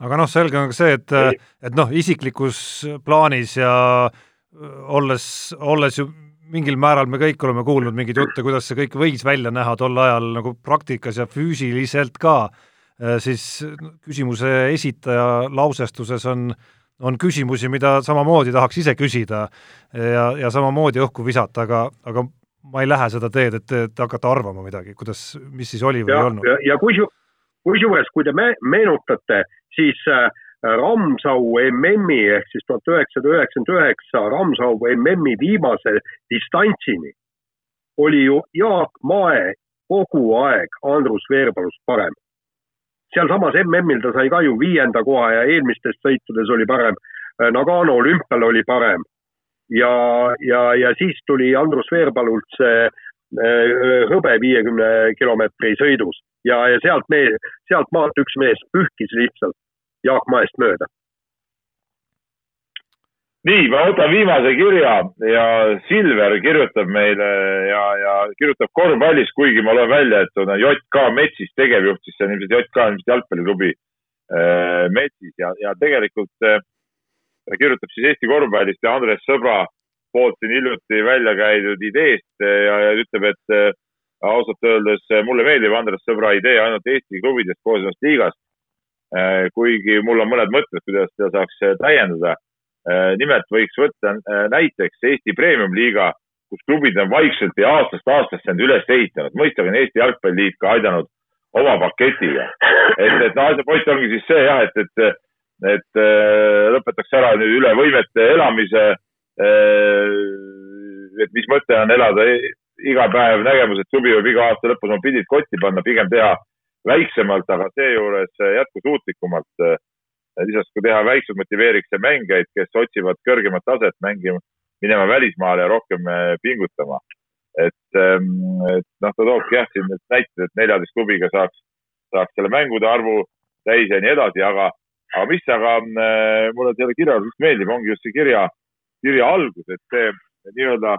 aga noh, selge on ka see, et, et noh, isiklikus plaanis ja olles, olles ju mingil määral me kõik oleme kuulnud mingeid jutte, kuidas see kõik võis välja näha tol ajal nagu praktikas ja füüsiliselt ka, siis küsimuse esitaja lausestuses on, on küsimusi, mida samamoodi tahaks ise küsida ja, ja samamoodi õhku visata, aga, aga ma ei lähe seda teed, et, et hakata arvama midagi, kuidas, mis siis oli või ja, ei olnud. ja, ja kusjuures, kusjuures, kui te me meenutate, siis äh, Ramsau MM-i ehk siis tuhat üheksasada üheksakümmend üheksa Ramsau MM-i viimase distantsini oli ju Jaak Mae kogu aeg Andrus Veerpalust parem. sealsamas MM-il ta sai ka ju viienda koha ja eelmistes sõitudes oli parem. Nagano olümpial oli parem. ja, ja, ja siis tuli Andrus Veerpalult see äh, hõbe viiekümne kilomeetri sõidus ja, ja sealt mees, sealt maalt üks mees pühkis lihtsalt Jaak Maest mööda. nii, ma võtan viimase kirja ja Silver kirjutab meile ja, ja kirjutab korvpallis, kuigi ma loen välja, et on JK Metsis tegevjuht, siis see on ilmselt JK ilmselt jalgpalliklubi äh, Metsis ja, ja tegelikult äh, ta kirjutab siis Eesti korvpallist ja Andres Sõbra poolt siin hiljuti välja käidud ideest ja, ja ütleb, et äh, ausalt öeldes mulle meeldib Andres Sõbra idee ainult Eesti klubidest koosnevast liigast Äh, kuigi mul on mõned mõtted, kuidas seda saaks äh, täiendada. Nimelt võiks võtta näiteks Eesti Premium-liiga, kus klubid on vaikselt ja aastast aastasse end üles ehitanud. mõistagi on Eesti Jalgpalliliit ka aidanud oma paketiga. et, et no asja point ongi siis see jah, et, et et lõpetaks ära nüüd üle võimete elamise et mis mõte on elada iga päev nägemus, et suvi võib iga aasta lõpus oma pildid kotti panna, pigem teha väiksemalt, aga seejuures jätkusuutlikumalt. lisaks, kui teha väiksemalt, motiveeriks see mängijaid, kes otsivad kõrgemat taset mängima, minema välismaale ja rohkem pingutama. et, ähm, et noh, ta toobki jah siin need näited, et neljateist klubiga saaks, saaks selle mängude arvu täis ja nii edasi, aga aga mis aga mulle selle kirja just meeldib, ongi just see kirja, kirja algus, et see nii-öelda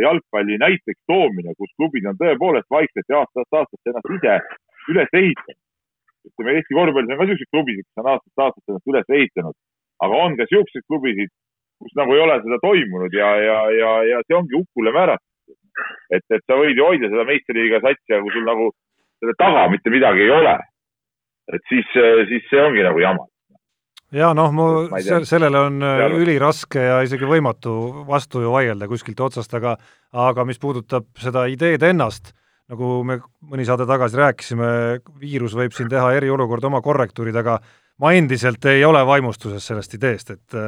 jalgpalli näiteks toomine, kus klubid on tõepoolest vaikselt ja aastast aastasse ennast ise üles ehitanud. ütleme, Eesti korvpallis on ka niisuguseid klubisid, kes on aastast aastasse ennast üles ehitanud, aga on ka niisuguseid klubisid, kus nagu ei ole seda toimunud ja, ja, ja, ja see ongi hukule määratud. et, et sa võid ju hoida seda meistriliiga satsi, aga kui sul nagu selle taga mitte midagi ei ole et siis, siis see ongi nagu jama ja noh, mu sellele on äh, üliraske ja isegi võimatu vastu ju vaielda kuskilt otsast, aga aga mis puudutab seda ideed ennast, nagu me mõni saade tagasi rääkisime, viirus võib siin teha eriolukorda oma korrektuurid, aga ma endiselt ei ole vaimustuses sellest ideest, et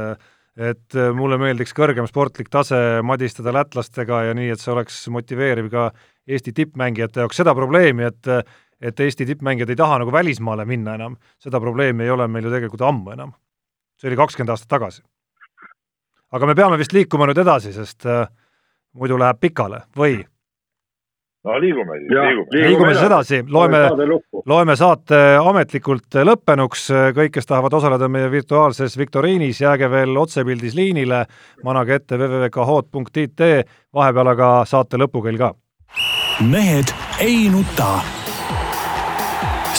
et mulle meeldiks kõrgem sportlik tase madistada lätlastega ja nii, et see oleks motiveeriv ka Eesti tippmängijate jaoks, seda probleemi, et et Eesti tippmängijad ei taha nagu välismaale minna enam, seda probleemi ei ole meil ju tegelikult ammu enam. see oli kakskümmend aastat tagasi. aga me peame vist liikuma nüüd edasi, sest äh, muidu läheb pikale, või? no liigume siis, liigume. liigume siis edasi, loeme, loeme saate ametlikult lõppenuks, kõik, kes tahavad osaleda meie virtuaalses viktoriinis, jääge veel otsepildis liinile, manage ette www.khod.it, vahepeal aga saate lõpukell ka. mehed ei nuta